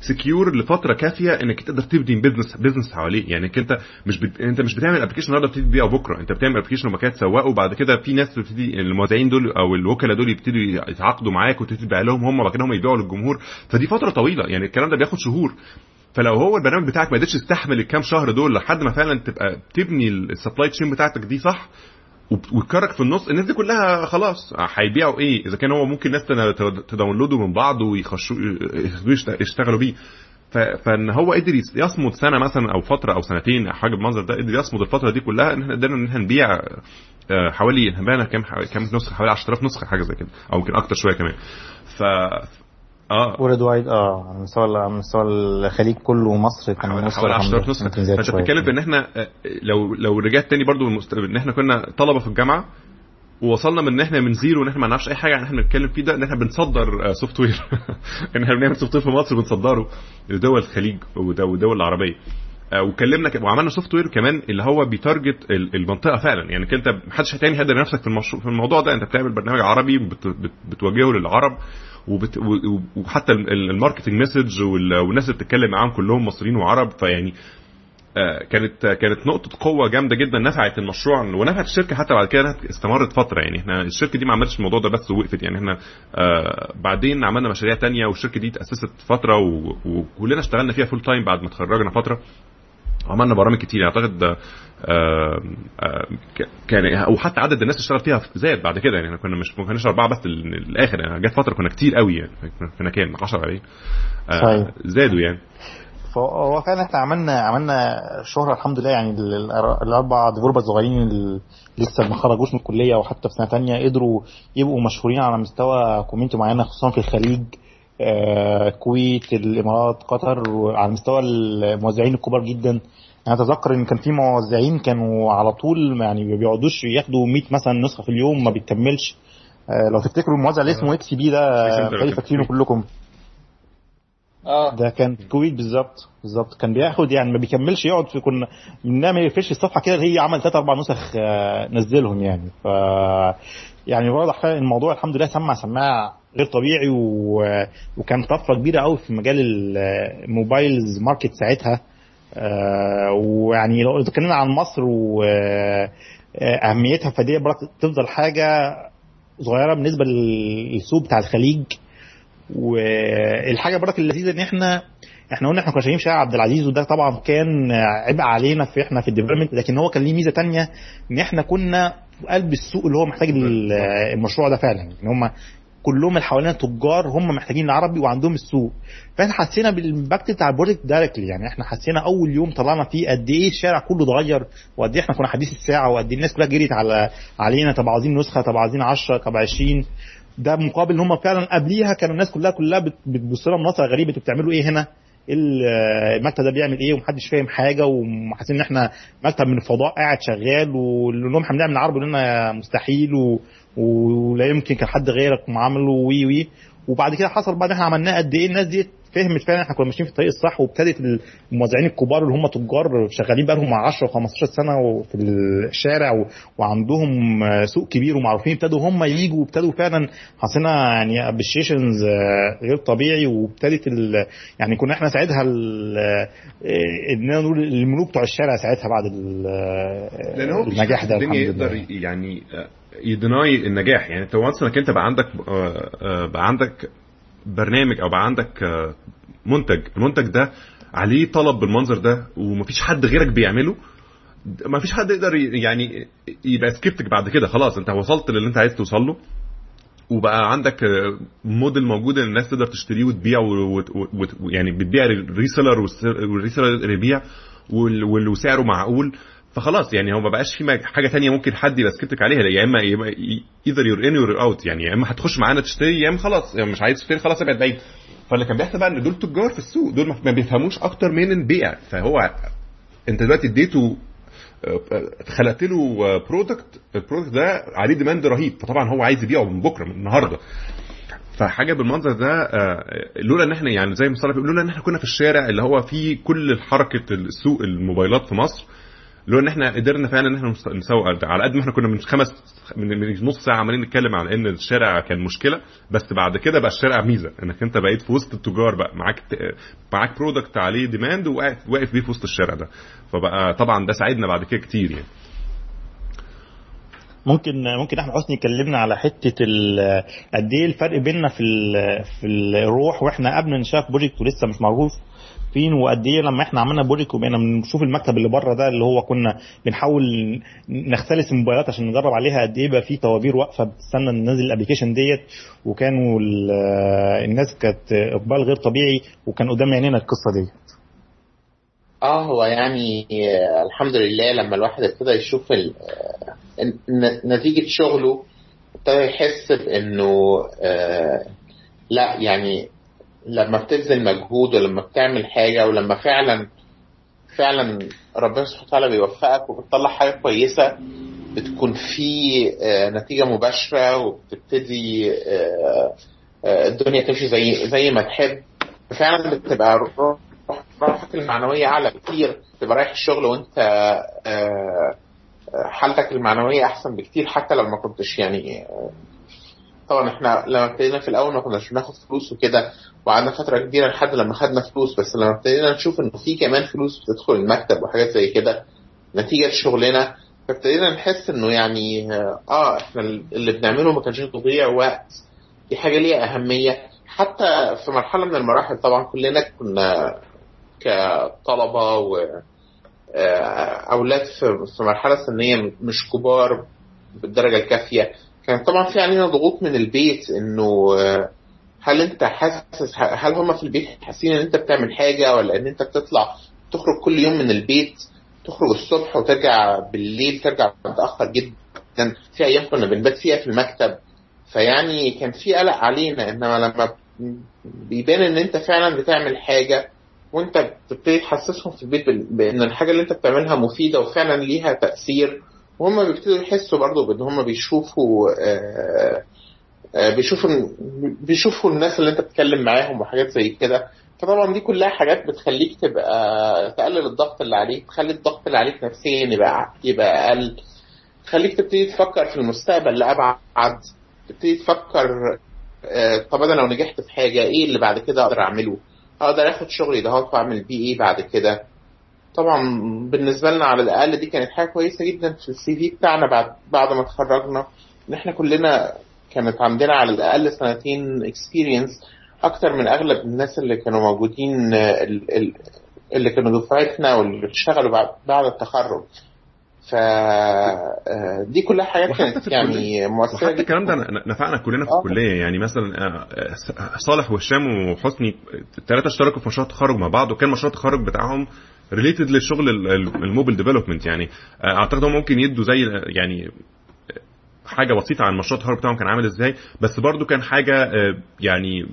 secure لفترة كافية إنك تقدر تبني business business حواليه. يعني أنت مش بت... أنت مش بتعمل application النهارده بتبتدي تبيعه بكرة. أنت بتعمل application وبعد كده تسوقه وبعد كده في ناس بتبتدي الموزعين دول أو الوكلاء دول يبتدوا يتعاقدوا معاك وتبتدي تبيع لهم هم وبعد كده هم يبيعوا للجمهور. فدي فترة طويلة. يعني الكلام ده بياخد شهور. فلو هو البرنامج بتاعك ما قدرش يستحمل الكام شهر دول لحد ما فعلا تبقى تبني ال supply chain بتاعتك دي صح وتكرك في النص. الناس دي كلها خلاص هيبيعوا إيه؟ إذا كان هو ممكن ناس تداونلودوا من بعض ويخشوا يشتغلوا بيه. فإن هو قدر يصمد سنة مثلا أو فترة أو سنتين أو حاجة بالمنظر ده قدر يصمد الفترة دي كلها إن إحنا قدرنا إن إحنا نبيع حوالي بانا كام كام نسخة؟ حوالي 10000 نسخة حاجة زي كده أو يمكن أكتر شوية كمان. ف آه. وورد وايد آه على مستوى على مستوى الخليج كله ومصر كان حوالي 10000 نسخه فانت بتتكلم ان إحنا لو لو رجعت تاني برضو إن إحنا كنا طلبة في الجامعة ووصلنا من إن إحنا من zero إن إحنا ما نعرفش أي حاجة عن إحنا بنتكلم فيه ده إن إحنا بنصدر software [LAUGHS] إن إحنا بنعمل software في مصر بنصدره لدول الخليج والدول العربية. وكلمنا وعملنا software كمان اللي هو بي target المنطقة فعلا. يعني انت محدش تاني هيقدر ينافسك في المشروع في الموضوع ده. أنت بتعمل برنامج عربي بت بتوجهه للعرب. وبت وحتى ال marketing message والناس اللي بتتكلم معاهم كلهم مصريين وعرب فيعني كانت كانت نقطة قوة جامدة جدا نفعت المشروع ونفعت الشركة حتى بعد كده استمرت فترة. يعني إحنا الشركة دي ما عملتش الموضوع ده بس ووقفت. يعني إحنا آه بعدين عملنا مشاريع تانية والشركة دي تأسست فترة وكلنا اشتغلنا فيها full time بعد ما اتخرجنا فترة. عملنا برامج كتير. اعتقد كان وحتى عدد الناس اللي اشتغل فيها زاد بعد كده. يعني إحنا كنا مش ما كناش أربعة بس الآخر. يعني جت فترة كنا كتير قوي يعني. كنا كام 10 عليه زادوا يعني. فهو فعلا إحنا عملنا عملنا شهرة الحمد لله. يعني ال- ال- الاربع developer الصغيرين اللي لسه ما خرجوش من الكلية وحتى في سنة تانية قدروا يبقوا مشهورين على مستوى community معينة خصوصا في الخليج. آه، الكويت الإمارات قطر وعلى مستوى الموزعين الكبار جدا. أنا أتذكر إن كان في موزعين كانوا على طول يعني ما بيقعدوش ياخدوا 100 مثلا نسخة في اليوم ما بيكملش. آه، لو تفتكروا الموزع اللي اسمه XP ده آه، متهيألي فاكرينه كلكم؟ آه. ده كان في الكويت بالظبط بالظبط. كان بياخد يعني ما بيكملش يقعد في كنا ما يقفلش الصفحة كده اللي هي عمل ثلاث أربع نسخ آه، نزلهم يعني. ف يعني واضح فعلا الموضوع الحمد لله سمع سماع غير طبيعي و... وكان طفرة كبيرة قوي في مجال الموبايلز ماركت ساعتها. آه، ويعني لو اتكلمنا عن مصر واهميتها فدي برضه تفضل حاجة صغيرة بالنسبة للسوق بتاع الخليج. والحاجة برضك اللذيذة إن إحنا إحنا قلنا إحنا كنا شايفين شارع عبد العزيز وده طبعا كان عبء علينا في إحنا في ال development لكن هو كان ليه ميزة تانية إن إحنا كنا في قلب السوق اللي هو محتاج ال- المشروع ده فعلا. إن هم كلهم اللي حوالينا تجار هم محتاجين العربي وعندهم السوق. فإحنا حسينا بال impact بتاع ال project directly يعني إحنا حسينا أول يوم طلعنا فيه قد إيه الشارع كله اتغير وقد إيه إحنا كنا حديث الساعة وقد إيه الناس كلها جريت على علينا. طب عاوزين نسخة طب عاوزين 10 طب 20 ده مقابل إن هم فعلا قبليها كانوا الناس كلها كلها بت- بتبص لنا بنظره غريبة. أنتوا بتعملوا إيه هنا؟ ال- المكتب ده بيعمل إيه؟ ومحدش فاهم حاجة. وحاسين إن إحنا مكتب من الفضاء قاعد شغال ونقول لهم إحنا بنعمل عربي لنا مستحيل. ولا يمكن كان حد غيرك عمله وي وي وبعد كده حصل بعد إحنا عملناه قد إيه الناس دي فهمت فعلا إحنا كنا ماشيين في الطريق الصح وابتدت الموزعين الكبار اللي هم تجار شغالين بقى لهم 10 و15 سنة في الشارع و... وعندهم سوق كبير ومعروفين ابتدوا هم ييجوا وابتدوا فعلا حصلنا يعني appreciations غير طبيعي وابتدت ال... يعني كنا إحنا ساعتها ال... اننا نقول الملوك بتوع الشارع ساعتها بعد. لأن هو النجاح ده الدنيا يقدر يعني ي deny النجاح. يعني انت once انك انت بقى عندك آه، آه، بقى عندك برنامج أو بقى عندك آه، منتج المنتج ده عليه طلب بالمنظر ده ومفيش حد غيرك بيعمله ما فيش حد يقدر يعني يبقى skeptic بعد كده. خلاص انت وصلت للي انت عايز توصل له وبقى عندك موديل موجود ان الناس تقدر تشتريه وتبيع و- و- و- يعني بتبيع ال reseller وال reseller يبيع وسعره معقول. فخلاص يعني هو ما بقاش في حاجة تانية ممكن حد يبقى عليها يا إما either you're in you're out يعني يا إما هتخش معانا تشتري يا إما خلاص يعني مش عايز تشتري خلاص ابعد بعيد. فاللي كان بيحصل بقى إن دول تجار في السوق دول ما- بيفهموش أكتر من البيع. فهو أنت دلوقتي اديته خلقت له product ال product ده عليه demand رهيب. فطبعا هو عايز يبيعه من بكرة من النهارده. فحاجة بالمنظر ده آه، لولا إن إحنا يعني زي ما صلاح بيقول لولا إن إحنا كنا في الشارع اللي هو فيه كل حركة السوق الموبايلات في مصر لو إن إحنا قدرنا فعلا إن إحنا نس- نسوق على قد ما إحنا كنا من خمس من نص ساعة عمالين نتكلم عن إن الشارع كان مشكلة بس بعد كده بقى الشارع ميزة. إنك أنت بقيت في وسط التجار بقى معاك معاك product عليه demand وواقف واقف بيه في وسط الشارع ده. فبقى طبعا ده ساعدنا بعد كده كتير يعني. ممكن ممكن أحمد حسني يكلمنا على حتة قد إيه الفرق بيننا في في الروح وإحنا قبل نشاف project ولسه مش معروف فين وقد إيه لما إحنا عملنا project وبقينا بنشوف المكتب اللي بره ده اللي هو كنا بنحاول نختلس الموبايلات عشان نجرب عليها قد إيه بقى في طوابير واقفة بتستنى ننزل ال application ديت. وكانوا ال- الناس كانت إقبال غير طبيعي وكان قدام عينينا القصة دي آه هو يعني الحمد لله لما الواحد ابتدى يشوف ال- ن- نتيجة شغله ابتدى يحس بإنه آه، لا يعني لما بتبذل مجهود ولما بتعمل حاجة ولما فعلا فعلا ربنا سبحانه وتعالى بيوفقك وبتطلع حاجة كويسة بتكون في آه، نتيجة مباشرة وبتبتدي آه، آه، الدنيا تمشي زي زي ما تحب. فعلا بتبقى روح- روحك المعنوية أعلى كتير تبقى رايح الشغل وأنت آه، حالتك المعنوية أحسن بكتير حتى لو ما كنتش يعني طبعا إحنا لما ابتدينا في الأول ما كناش بناخد فلوس وكده وقعدنا فترة كبيرة لحد لما خدنا فلوس بس لما ابتدينا نشوف إنه في كمان فلوس بتدخل المكتب وحاجات زي كده نتيجة شغلنا فابتدينا نحس إنه يعني آه إحنا اللي بنعمله ما كانش تضييع وقت. دي حاجة ليها أهمية. حتى في مرحلة من المراحل طبعا كلنا كنا كطلبة و آه، أولاد في مرحلة سنية مش كبار بالدرجة الكافية. كان طبعا في علينا ضغوط من البيت إنه آه، هل أنت حاسس هل هم في البيت حاسين إن أنت بتعمل حاجة ولا إن أنت بتطلع تخرج كل يوم من البيت تخرج الصبح وترجع بالليل ترجع متأخر جدا؟ في أيام كنا بنبات فيها في المكتب. فيعني كان في قلق علينا إنما لما بيبان إن أنت فعلا بتعمل حاجة وأنت بتبتدي تحسسهم في البيت بإن الحاجة اللي أنت بتعملها مفيدة وفعلا ليها تأثير وهم بيبتدوا يحسوا برضه بإن هم بيشوفوا آآ آآ بيشوفوا بيشوفوا الناس اللي أنت بتتكلم معاهم وحاجات زي كده. فطبعا دي كلها حاجات بتخليك تبقى تقلل الضغط اللي عليك تخلي الضغط اللي عليك نفسيا يبقى يبقى أقل. تخليك تبتدي تفكر في المستقبل لابعد تبتدي تفكر طب أنا لو نجحت في حاجة إيه اللي بعد كده أقدر أعمله؟ أقدر آخد شغلي ده واعمل بيه إيه بعد كده؟ طبعا بالنسبة لنا على الأقل دي كانت حاجة كويسة جدا في السي في بتاعنا بعد بعد ما اتخرجنا. إن إحنا كلنا كانت عندنا على الأقل سنتين experience أكتر من أغلب الناس اللي كانوا موجودين اللي كانوا دفعتنا واللي اشتغلوا بعد التخرج. ف دي كلها حاجات كانت يعني مؤثرة وحتى الكلام ده نفعنا كلنا في آه. الكلية. يعني مثلا صالح وهشام وحسني الثلاثه اشتركوا في مشروع التخرج مع بعض وكان مشروع التخرج بتاعهم related للشغل ال mobile development يعني. أعتقد هم ممكن يدوا زي يعني حاجة بسيطة عن مشروع التخرج بتاعهم كان عامل إزاي بس برضو كان حاجة يعني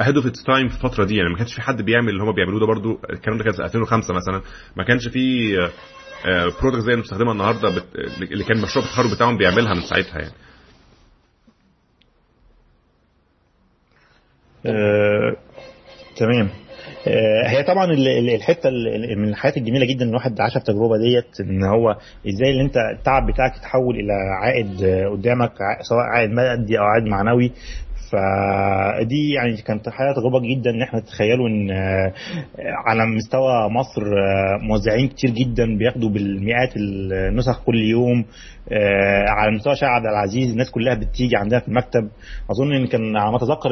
ahead of its time في الفترة دي. يعني ما كانش في حد بيعمل اللي هم بيعملوه ده. برضو الكلام ده كان في 2005 مثلا. ما كانش في product زي اللي بنستخدمها النهارده. اللي كان مشروع التخرج بتاعهم بيعملها من ساعتها يعني. آه، تمام. آه، هي طبعا الحتة من الحاجات الجميلة جدا إن الواحد عاش التجربة ديت إن هو إزاي اللي أنت التعب بتاعك يتحول إلى عائد قدامك سواء عائد مادي أو عائد معنوي. فدي يعني كانت حاجة تجربه جدا إن إحنا تخيلوا إن على مستوى مصر موزعين كتير جدا بياخدوا بالمئات النسخ كل يوم على مستوى شارع عبد العزيز الناس كلها بتيجي عندنا في المكتب. أظن إن كان على ما أتذكر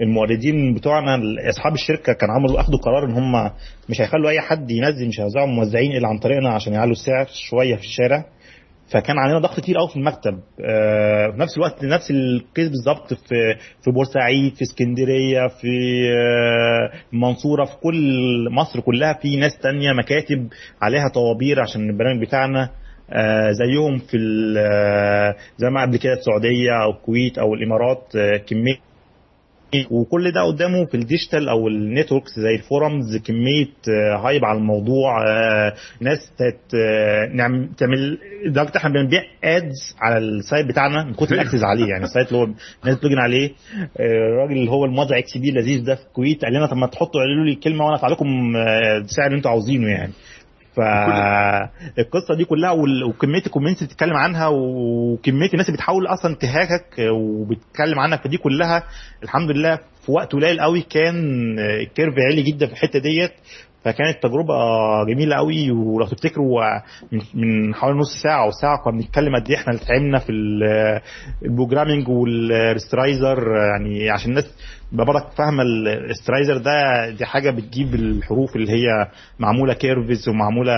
الموردين بتوعنا أصحاب الشركة كان عملوا أخدوا قرار إن هم مش هيخلوا أي حد ينزل مش هيوزعوا موزعين إلا عن طريقنا عشان يعلوا السعر شوية في الشارع. فكان علينا ضغط كتير قوي في المكتب. آه في نفس الوقت نفس الكيس بالظبط في في بورسعيد في اسكندرية في آه المنصوره في كل مصر كلها في ناس تانية مكاتب عليها طوابير عشان البرنامج بتاعنا. آه زيهم في زي ما قبل كده السعودية أو الكويت أو الإمارات كمية وكل ده قدامه في ال digital أو ال networks زي ال forums كمية hype على الموضوع ناس نعم تعمل لدرجه إحنا بنبيع ads على ال site بتاعنا من كتر ال access عليه. يعني ال site اللي هو الناس بت login عليه الراجل اللي هو الموزع إكس بي اللذيذ ده في الكويت قال لنا طب ما تحطوا قالوا لي كلمة وأنا أدفع لكم السعر اللي أنتوا عاوزينه يعني. فالقصة دي كلها وكمية ال comments اللي بتتكلم عنها وكمية الناس اللي بتحاول أصلا تهاجك وبتتكلم عنك فدي كلها الحمد لله في وقت قليل قوي كان ال curve عالي جدا في الحتة ديت. فكانت تجربة جميلة قوي ولو تفتكروا من حوالي نص ساعة أو ساعة كنا بنتكلم قد إيه إحنا اللي في ال programming وال rasterizer. يعني عشان الناس برضك فاهمه ال rasterizer ده دي حاجة بتجيب الحروف اللي هي معمولة curves ومعمولة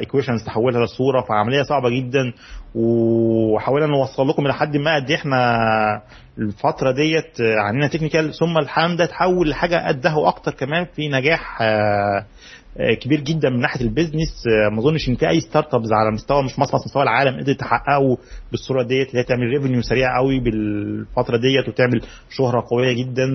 equations تحولها لصورة فعملية صعبة جدا. وحاولنا نوصل لكم إلى حد ما قد إيه إحنا الفترة ديت عندنا technical ثم الحمد ده تحول لحاجة قدها وأكتر كمان في نجاح كبير جدا من ناحية ال business ما أظنش إن في أي startups على مستوى مش مصر مستوى العالم قدرت تحققه بالصورة ديت اللي هي تعمل revenue سريع قوي بالفترة ديت وتعمل شهرة قوية جدا.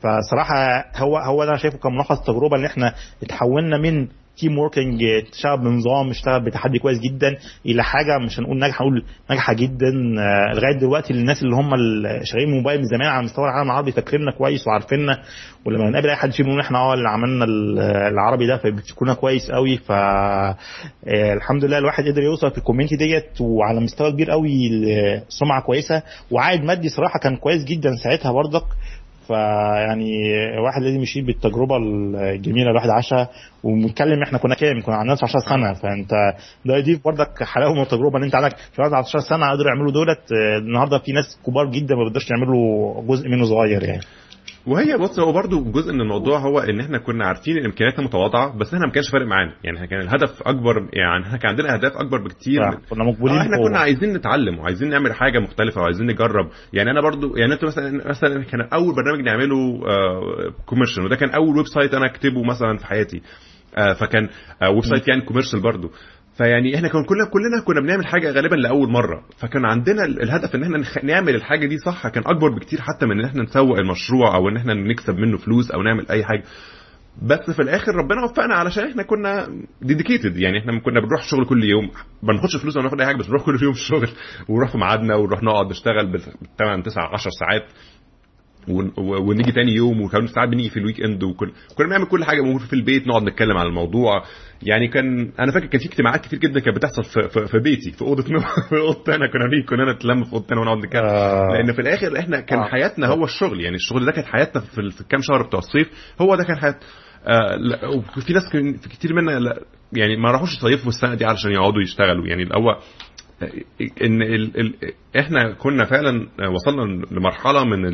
فصراحة هو هو أنا شايفه كملخص تجربة إن إحنا اتحولنا من team working تشتغل بنظام اشتغل بتحدي كويس جدا إلى حاجة مش هنقول ناجحة هنقول ناجحة جدا آه لغاية دلوقتي الناس اللي هم شغالين موبايل من زمان على مستوى العالم العربي فاكريننا كويس وعارفيننا ولما نقابل أي حد فيهم يقول إحنا آه اللي عملنا العربي ده فبيفتكرونا كويس قوي ف الحمد لله الواحد قدر يوصل في ال community ديت وعلى مستوى كبير قوي سمعة كويسة. وعائد مادي صراحة كان كويس جدا ساعتها برضك. فيعني واحد لازم يشيل بالتجربة الجميلة الواحد عاشها. ونتكلم إحنا كنا كام؟ كنا عندنا 19 سنة. فانت ده يضيف برضك حلاوة من التجربة ان انت عندك شباب 19 سنة قدروا يعملوا دولت. النهارده في ناس كبار جدا ما بيقدرش يعملوا جزء منه صغير يعني. وهي بص هو برضو جزء من الموضوع هو إن إحنا كنا عارفين إن امكانياتنا متواضعة بس إحنا ما كانش فارق معانا. يعني إحنا كان الهدف أكبر يعني إحنا كان عندنا أهداف أكبر بكتير. كنا مقبولين آه إحنا. كنا عايزين نتعلم وعايزين نعمل حاجة مختلفة وعايزين نجرب. يعني أنا برضو يعني انت مثلا مثلا كان أول برنامج نعمله commercial وده كان أول website أنا أكتبه مثلا في حياتي. آه فكان آه website يعني commercial برضو. فيعني إحنا كنا كلنا كلنا كنا بنعمل حاجة غالبا لأول مرة. فكان عندنا ال- الهدف إن إحنا نعمل الحاجة دي صح كان أكبر بكتير حتى من إن إحنا نسوق المشروع أو إن إحنا نكسب منه فلوس أو نعمل أي حاجة. بس في الآخر ربنا وفقنا علشان إحنا كنا dedicated يعني إحنا كنا بنروح الشغل كل يوم. ما بناخدش فلوس ولا ناخد أي حاجة بس بنروح كل يوم [LAUGHS] الشغل ونروح في ميعادنا ونروح نقعد نشتغل بال 8 9 10 ساعات. ونيجي تاني يوم وكمان ساعات بنيجي في ال weekend وكل كنا بنعمل كل حاجة ممكن في البيت نقعد نتكلم عن الموضوع. يعني كان أنا فاكر كان في اجتماعات كتير جدا كانت بتحصل في, في, في بيتي في أوضة نوم [LAUGHS] في اوضتي كنا بنيجي كلنا نتلم في اوضتنا ونقعد نتكلم. آه. لأن في الآخر إحنا كان آه. حياتنا هو الشغل. يعني الشغل ده كانت حياتنا في, ال- في الكام شهر بتوع الصيف. هو ده كان حياتنا آه لا، وفي ناس كتير منا يعني ما راحوش يصيفوا السنة دي علشان يقعدوا يشتغلوا. يعني الأول إن ال ال إحنا كنا فعلا وصلنا لمرحلة من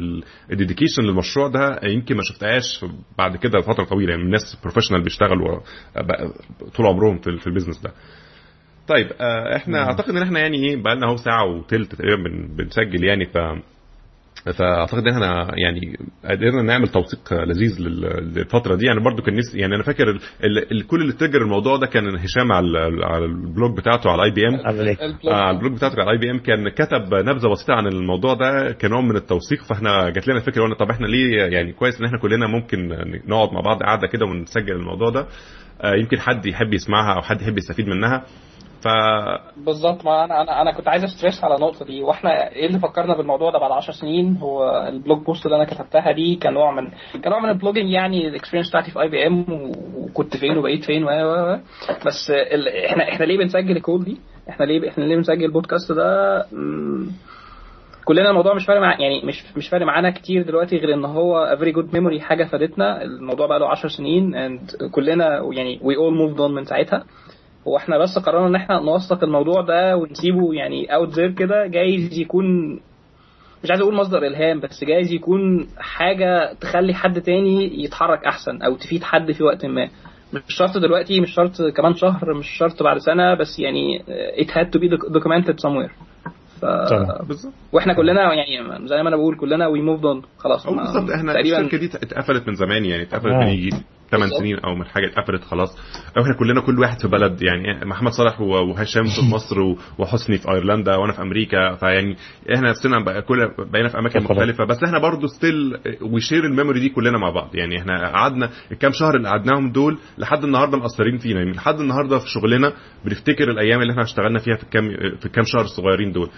ال dedication للمشروع ده يمكن ما شفتهاش بعد كده فتره طويلة يعني الناس professional بيشتغلوا طول عمرهم في, في ال business ده. طيب آه، إحنا أعتقد إن إحنا يعني إيه بقى لنا أهو ساعة وثلث تقريبا بن- بنسجل يعني ف فأعتقد إن إحنا يعني قدرنا نعمل توثيق لذيذ لل- للفترة دي. يعني برضو كان نفسي يعني أنا فاكر ال- ال- ال- كل اللي trigger الموضوع ده كان هشام على على ال blog بتاعته على IBM عليك. ال blog. آه بتاعته على IBM كان كتب نبذة بسيطة عن الموضوع ده كنوع من التوثيق. فإحنا جات لنا الفكرة قلنا طب إحنا ليه يعني كويس إن إحنا كلنا ممكن نقعد مع بعض قاعدة كده ونسجل الموضوع ده. آه يمكن حد يحب يسمعها أو حد يحب يستفيد منها. ف بالظبط ما أنا أنا أنا كنت عايز أ stress على النقطة دي وإحنا إيه اللي فكرنا بالموضوع ده بعد 10 سنين هو ال blog post اللي أنا كتبتها دي كان نوع من كان نوع من ال blogging يعني ال experience بتاعتي في IBM وكنت فين وبقيت فين و. بس ال... إحنا إحنا ليه بنسجل ال call دي؟ إحنا ليه إحنا ليه بنسجل البودكاست ده؟ مم، كلنا الموضوع مش فارق مع يعني مش مش فارق معانا كتير دلوقتي غير إن هو very good memory حاجة فادتنا الموضوع بقى له 10 سنين and كلنا يعني we all moved on من ساعتها هو إحنا بس قررنا ان إحنا نوثق الموضوع ده ونسيبه يعني out there كده جايز يكون مش عايز أقول مصدر إلهام بس جايز يكون حاجة تخلي حد تاني يتحرك أحسن أو تفيد حد في وقت ما. مش شرط دلوقتي مش شرط كمان شهر مش شرط بعد سنة بس يعني it had to be documented somewhere. ف... وإحنا كلنا يعني زي ما أنا بقول كلنا we moved on. خلاص بالظبط. إحنا تقريبا الشركة دي اتقفلت من زمان يعني اتقفلت آه. من يجي. 8 بالظبط. سنين أو من حاجة اتقفلت خلاص. أو إحنا كلنا كل واحد في بلد يعني محمد صالح و- وهشام في [LAUGHS] مصر وحسني في أيرلندا وأنا في أمريكا. فيعني إحنا نفسنا بقى كل بقينا في أماكن. مختلفة. بس إحنا برضو still we share ال memory دي كلنا مع بعض. يعني إحنا قعدنا الكام شهر اللي قعدناهم دول لحد النهارده مأثرين فينا. يعني لحد النهارده في شغلنا بنفتكر الأيام اللي إحنا اشتغلنا فيها في الكام في الكام شهر الصغيرين دول.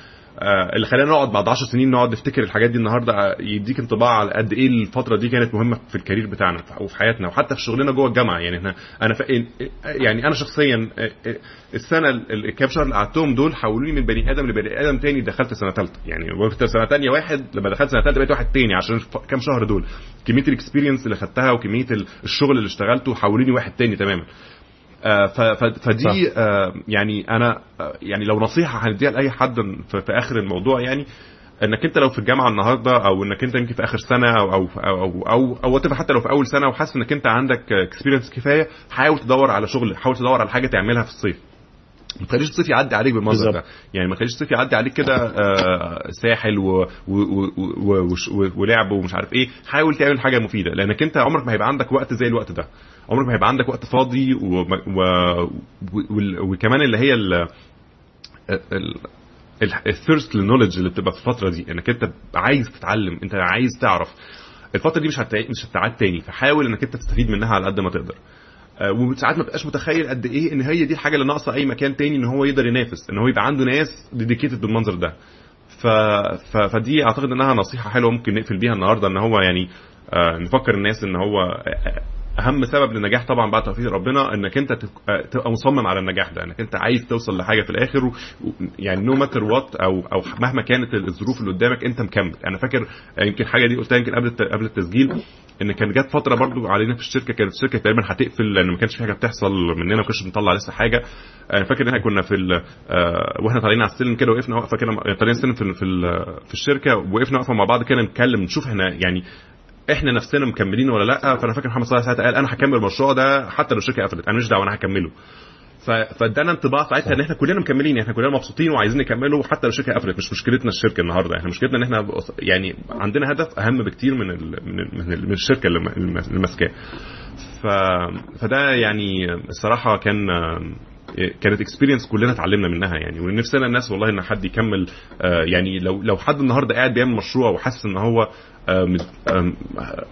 اللي خلانا نقعد بعد 10 سنين نقعد نفتكر الحاجات دي النهارده آه، يديك انطباع على قد إيه الفترة دي كانت مهمة في ال career بتاعنا وفي حياتنا وحتى في شغلنا جوه الجامعة. يعني إحنا أنا ف... يعني أنا شخصيا آه، آه، السنة ال- الكام شهر اللي قعدتهم دول حولوني من بني آدم لبني آدم تاني دخلت سنة ثالثه يعني وقت سنة ثانية واحد لما دخلت سنة ثالثه بقيت واحد تاني عشان كام شهر دول. كمية ال experience اللي خدتها وكمية ال- الشغل اللي اشتغلته حولوني واحد تاني تماما. آه، فدي آه، يعني أنا آه، يعني لو نصيحة هنديها لأي حد في, آخر الموضوع يعني إنك أنت لو في الجامعة النهارده أو إنك أنت يمكن في آخر سنة أو أو أو أو, أو whatever حتى لو في أول سنة وحاسس إنك أنت عندك experience كفاية حاول تدور على شغل حاول تدور على حاجة تعملها في الصيف. ما تخليش الصيف يعدي عليك بالمنظر ده. يعني ما تخليش الصيف يعدي عليك كده آه، ساحل و... و... و... ولعب ومش عارف إيه. حاول تعمل حاجة مفيدة لأنك أنت عمرك ما هيبقى عندك وقت زي الوقت ده. عمرك ما هيبقى عندك وقت فاضي و... و... وكمان اللي هي ال... ال... الثيرست للنولج اللي بتبقى في الفترة دي إنك أنت عايز تتعلم أنت عايز تعرف. الفترة دي مش هت... مش هتعاد تاني فحاول إنك أنت تستفيد منها على قد ما تقدر. آه، وساعات ما بتبقاش متخيل قد إيه إن هي دي الحاجة اللي ناقصة أي مكان تاني إن هو يقدر ينافس إن هو يبقى عنده ناس dedicated بالمنظر ده. ف... ف... فدي أعتقد إنها نصيحة حلوة ممكن نقفل بيها النهارده إن هو يعني آه نفكر الناس إن هو آه، أهم سبب للنجاح طبعا بعد توفيق ربنا إنك أنت آه، تبقى مصمم على النجاح ده إنك أنت عايز توصل لحاجة في الآخر يعني no matter what أو أو مهما كانت الظروف اللي قدامك أنت مكمل. أنا فاكر آه، يمكن حاجة دي قلتها يمكن قبل قبل التسجيل إن كان جت فترة برضو علينا في الشركة كانت الشركة تقريبا هتقفل لأن ما كانش في حاجة بتحصل مننا ما كناش بنطلع لسه حاجة. أنا فاكر إن إحنا كنا في آه، وإحنا طالعين على السلم كده وقفنا وقفة كده طالعين السلم في في ال- في الشركة وقفنا وقفة مع بعض كده نتكلم نشوف إحنا يعني إحنا نفسنا مكملين ولا لأ؟ فأنا فاكر محمد صلاح ساعتها قال أنا هكمل المشروع ده حتى لو الشركة قفلت أنا مش دعوة أنا هكمله. فادانا انطباع ساعتها إن إحنا كلنا مكملين إحنا كلنا مبسوطين وعايزين نكمله حتى لو الشركة قفلت مش مشكلتنا الشركة النهارده إحنا مشكلتنا إن إحنا يعني عندنا هدف أهم بكتير من ال من, ال من, ال من الشركة اللي ماسكاه. فده يعني الصراحة كان كانت اكسبيرينس كلنا اتعلمنا منها يعني. ونفسنا الناس والله إن حد يكمل آه، يعني لو لو حد النهارده قاعد بيعمل مشروع وحاسس إن هو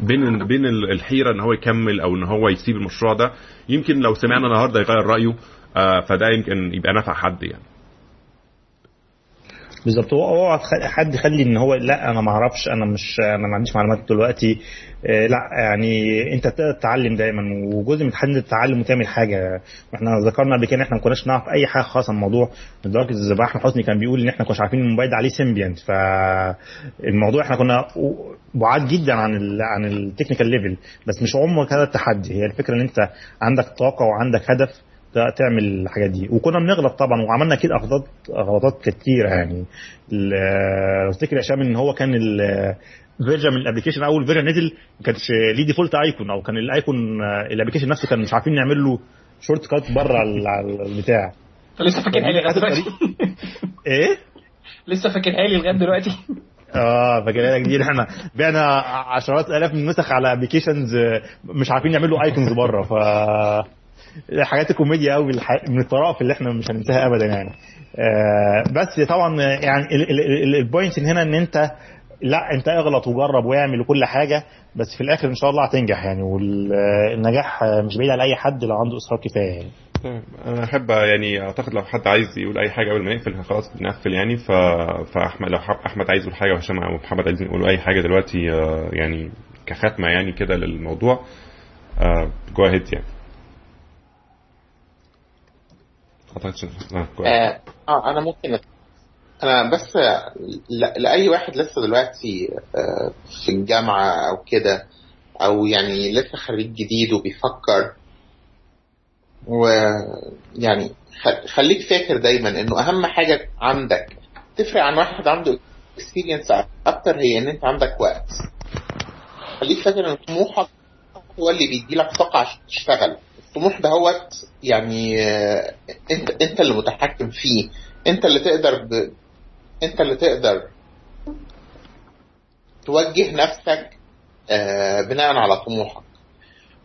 بين بين الحيرة إن هو يكمل أو إن هو يسيب المشروع ده يمكن لو سمعنا النهارده يغير رأيه آه، فده يمكن يبقى نفع حد يعني. بالظبط. هو اوعى حد يخلي إن هو لأ أنا ما أعرفش أنا مش أنا ما عنديش معلومات دلوقتي. آه، لأ يعني أنت تتعلم دايما وجزء من تحدي التعلم وتعمل حاجة. إحنا ذكرنا قبل كده إن إحنا ما كناش نعرف أي حاجة خاصه الموضوع لدرجه زي احمد حسني كان بيقول إن إحنا كناش عارفين الموبايل عليه Symbian فالموضوع إحنا كنا بعاد جدا عن ال عن ال technical level بس مش عمرك هذا التحدي. هي الفكرة إن أنت عندك طاقة وعندك هدف. تعمل الحاجات دي. وكنا بنغلط طبعا وعملنا أكيد أغلاطات غلطات كتيره يعني يا هشام إن هو كان ال version من ال application أول version نزل ما كانش ليه default icon أو كان ال icon ال application نفسه كان مش عارفين نعمل له shortcut بره ال- البتاع. لسه فاكرها لي لغاية دلوقتي؟ إيه؟ لسه فاكرها لي لغاية دلوقتي. آه فاكرها كتير إحنا بعنا عشرات آلاف من النسخ على applications مش عارفين يعملوا icons بره ف حاجات الكوميديا قوي من الطرائف اللي إحنا مش هننساها ابدا يعني. آه بس طبعا يعني ال point هنا إن أنت لأ أنت اغلط وجرب واعمل وكل حاجة بس في الآخر إن شاء الله هتنجح يعني والنجاح مش بعيد على أي حد لو عنده إصرار كفاية يعني. طيب أنا أحب يعني أعتقد لو حد عايز يقول أي حاجة قبل ما نقفل خلاص بنقفل يعني. ف... فاحمد لو أحمد عايز يقول حاجة وهشام أو محمد عايزين يقولوا أي حاجة دلوقتي آه، يعني كختمه يعني كده للموضوع جو اهيد يعني. اعتقدش آه،. آه, آه أنا ممكن أنا بس لأي واحد لسه دلوقتي آه في الجامعة أو كده أو يعني لسه خريج جديد وبيفكر ويعني خليك فاكر دايما إنه أهم حاجة عندك تفرق عن واحد عنده اكسبيرينس أكتر هي إن أنت عندك وقت خليك فاكر إن طموحك هو اللي بيديلك طاقة عشان تشتغل الطموح ده هو يعني آه، انت انت اللي متحكم فيه. انت اللي تقدر ب... انت اللي تقدر توجه نفسك آه، بناء على طموحك.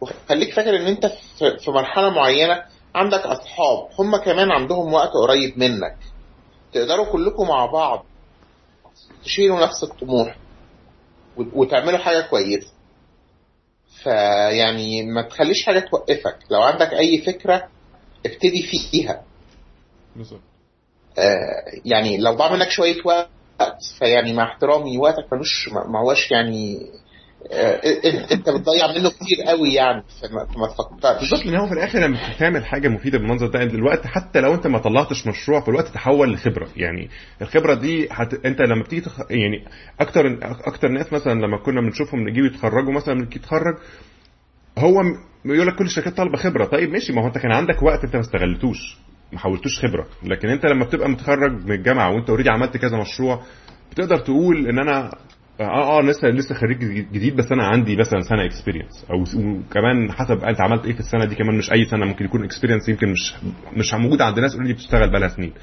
وخليك فاكر إن أنت في مرحلة معينة عندك أصحاب هم كمان عندهم وقت قريب منك. تقدروا كلكم مع بعض تشيلوا نفس الطموح وت- وتعملوا حاجة كويسة. فيعني ما تخليش حاجة توقفك. لو عندك أي فكرة ابتدي فيها. بالظبط. آه، يعني لو ضاع منك شوية وقت فيعني مع احترامي وقتك ملوش ما هوش يعني انت أنت بتضيع منه كتير قوي يعني فما تفكرش. بالظبط لأن هو في الآخر لما تعمل حاجة مفيدة بالمنظر ده الوقت حتى لو أنت ما طلعتش مشروع فالوقت تحول لخبرة. يعني الخبرة دي هت... أنت لما بتيجي تخ... يعني أكتر أكتر ناس مثلا لما كنا بنشوفهم نجيب يتخرجوا مثلا من يتخرج هو م- يقول لك كل الشركات طالبة خبرة. طيب ماشي ما هو أنت كان عندك وقت أنت ما استغلتوش ما حولتوش خبرة. لكن أنت لما بتبقى متخرج من الجامعة وأنت already عملت كذا مشروع بتقدر تقول إن أنا آه آه لسه لسه خريج جديد بس أنا عندي مثلا سنة experience أو وكمان حسب أنت عملت إيه في السنة دي كمان مش أي سنة ممكن يكون experience يمكن مش مش موجود عند ناس already بتشتغل بقالها سنين.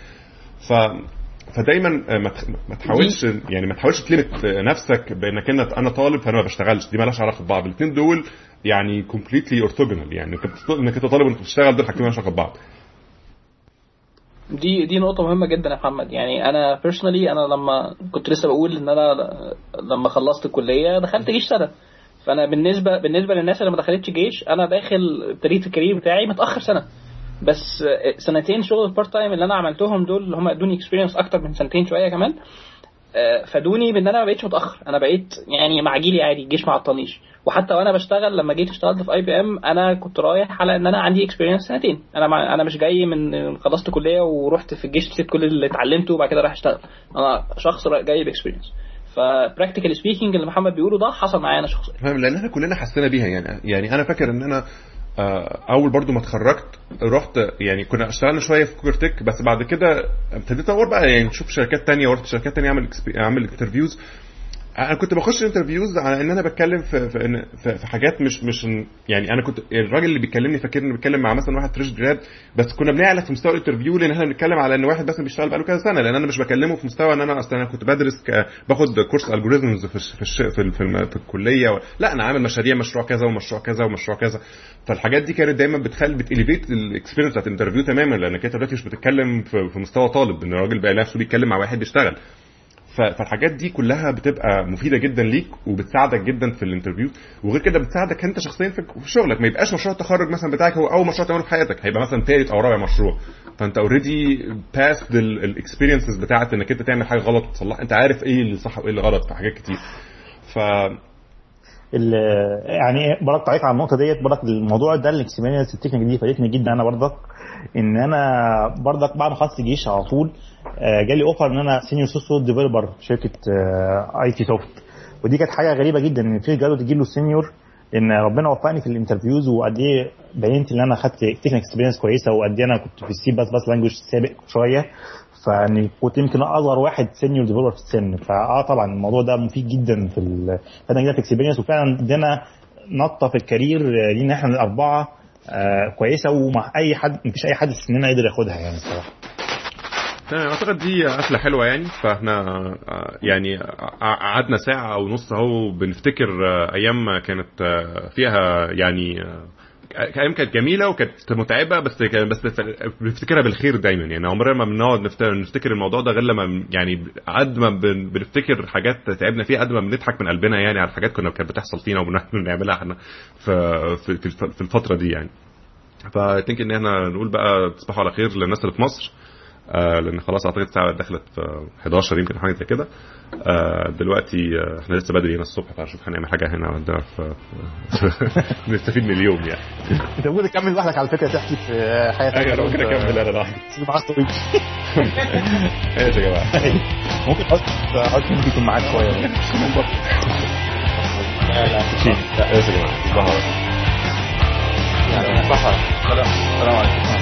ف فدايما آه، ما تحاولش يعني ما تحاولش ت limit نفسك بأنك انت أنا طالب فأنا ما بشتغلش. دي مالهاش علاقة ببعض. الاثنين دول يعني completely orthogonal يعني إنك أنت طالب وأنت بتشتغل دول حاجتين مالهاش علاقة ببعض. دي دي نقطة مهمة جدا يا محمد. يعني أنا personally أنا لما كنت لسه بقول إن أنا لما خلصت الكلية دخلت جيش سنة. فأنا بالنسبة بالنسبة للناس اللي ما دخلتش جيش أنا داخل ابتديت ال career بتاعي متأخر سنة. بس سنتين شغل ال part time اللي أنا عملتهم دول اللي هم ادوني experience أكتر من سنتين شوية كمان آه، فادوني بإن أنا ما بقتش متأخر. أنا بقيت يعني مع جيلي عادي الجيش ما عطلنيش. وحتى وأنا بشتغل لما جيت اشتغلت في IBM أنا كنت رايح على ان أنا عندي experience سنتين. أنا مع أنا مش جاي من خلصت كلية ورحت في الجيش نسيت كل اللي اتعلمته وبعد كده رايح اشتغل. أنا شخص جاي ب experience ف practically speaking اللي محمد بيقوله ده حصل معايا أنا شخصيا. فاهم لأن إحنا كلنا حسينا بيها يعني. يعني أنا فاكر ان أنا آه، اول برضو ما اتخرجت رحت يعني كنا اشتغلنا شوية في كوبر بس بعد كده ابتديت ادور بقى يعني نشوف شركات تانية ورحت شركات تانية اعمل اعمل interviews أنا كنت بخش interviews على إن أنا بتكلم في في, في, في حاجات مش مش يعني أنا كنت الراجل اللي بيكلمني فاكرني بيتكلم مع مثلا واحد fresh grad بس كنا بنعلى في مستوى ال interview لأن إحنا بنتكلم على إن واحد بس بيشتغل بقاله كذا سنة لأن أنا مش بكلمه في مستوى إن أنا أصلا أنا كنت بدرس. باخد كورس algorithms في في. في, في, الم... في الكلية و... لا أنا عامل مشاريع مشروع كذا ومشروع كذا ومشروع كذا فالحاجات دي كانت دايما بتخلي بت elevate ال experience بتاعت ال interview تماما لأنك أنت دلوقتي مش بتتكلم في, في مستوى طالب إن الراجل بقى نفسه بيتكلم مع واحد بيشتغل فالحاجات دي كلها بتبقى مفيدة جدا ليك وبتساعدك جدا في ال interview. وغير كده بتساعدك أنت شخصيا في شغلك. ما يبقاش مشروع التخرج مثلا بتاعك هو أول مشروع تعمله في حياتك. هيبقى مثلا ثالث أو رابع مشروع. فأنت already past ال experiences بتاعت إنك أنت تعمل حاجة غلط. تصلح أنت عارف إيه اللي صح وإيه اللي غلط في حاجات كتير. ف يعني برضك تعليق على النقطة ديت. برضك الموضوع ده ال experience ال technique دي فادتني جدا. أنا برضك إن أنا برضك بعد ما خلصت الجيش على طول آه، جالي offer إن أنا senior soft developer في شركة ITSoft ودي كانت حاجة غريبة جدا إن في جاله تجي له senior إن ربنا وفقني في ال interviews وقد إيه بينت إن أنا خدت technique experience كويسة وقد إيه أنا كنت في ال C بس بس language سابق شوية. فإني كنت يمكن أصغر واحد senior developer في السن. فآه طبعا الموضوع ده مفيد جدا في ال- experience وفعلا ادانا نطه في ال career آه، لينا إحنا الأربعة كويسة ومع أي حد مفيش أي حد في سننا يقدر ياخدها يعني الصراحة. تمام أعتقد دي قفلة حلوة يعني فإحنا آه، يعني قعدنا ساعة أو نص أهو بنفتكر آه، أيام كانت آه، فيها يعني آه، أيام كانت جميلة وكانت متعبة بس بس بنفتكرها بالخير دايما. يعني عمرنا ما بنقعد نفت- نفتكر الموضوع ده غير لما يعني قد ما بن- بنفتكر حاجات تعبنا فيها قد ما بنضحك من قلبنا يعني على حاجات كنا كانت بتحصل فينا وبنعملها [LAUGHS] إحنا في في الفترة دي يعني. فتنك إن إحنا نقول بقى تصبحوا على خير للناس اللي في مصر. آه لأن خلاص أعتقد الساعة دخلت في 11 يمكن حاجة زي كده. آه دلوقتي آه إحنا لسه بدري هنا الصبح فنشوف هنعمل حاجة هنا عندنا في [LAUGHS] نستفيد من اليوم يعني. أنت ممكن تكمل لوحدك على فكرة تحكي في حياتك. أيوه أنا ممكن أكمل أنا لوحدي. معاك طويل. [LAUGHS] إيش يا جماعة. ممكن حط حط ممكن يكون معاك شوية. [LAUGHS] لا لا إيش يا جماعة. يعني صح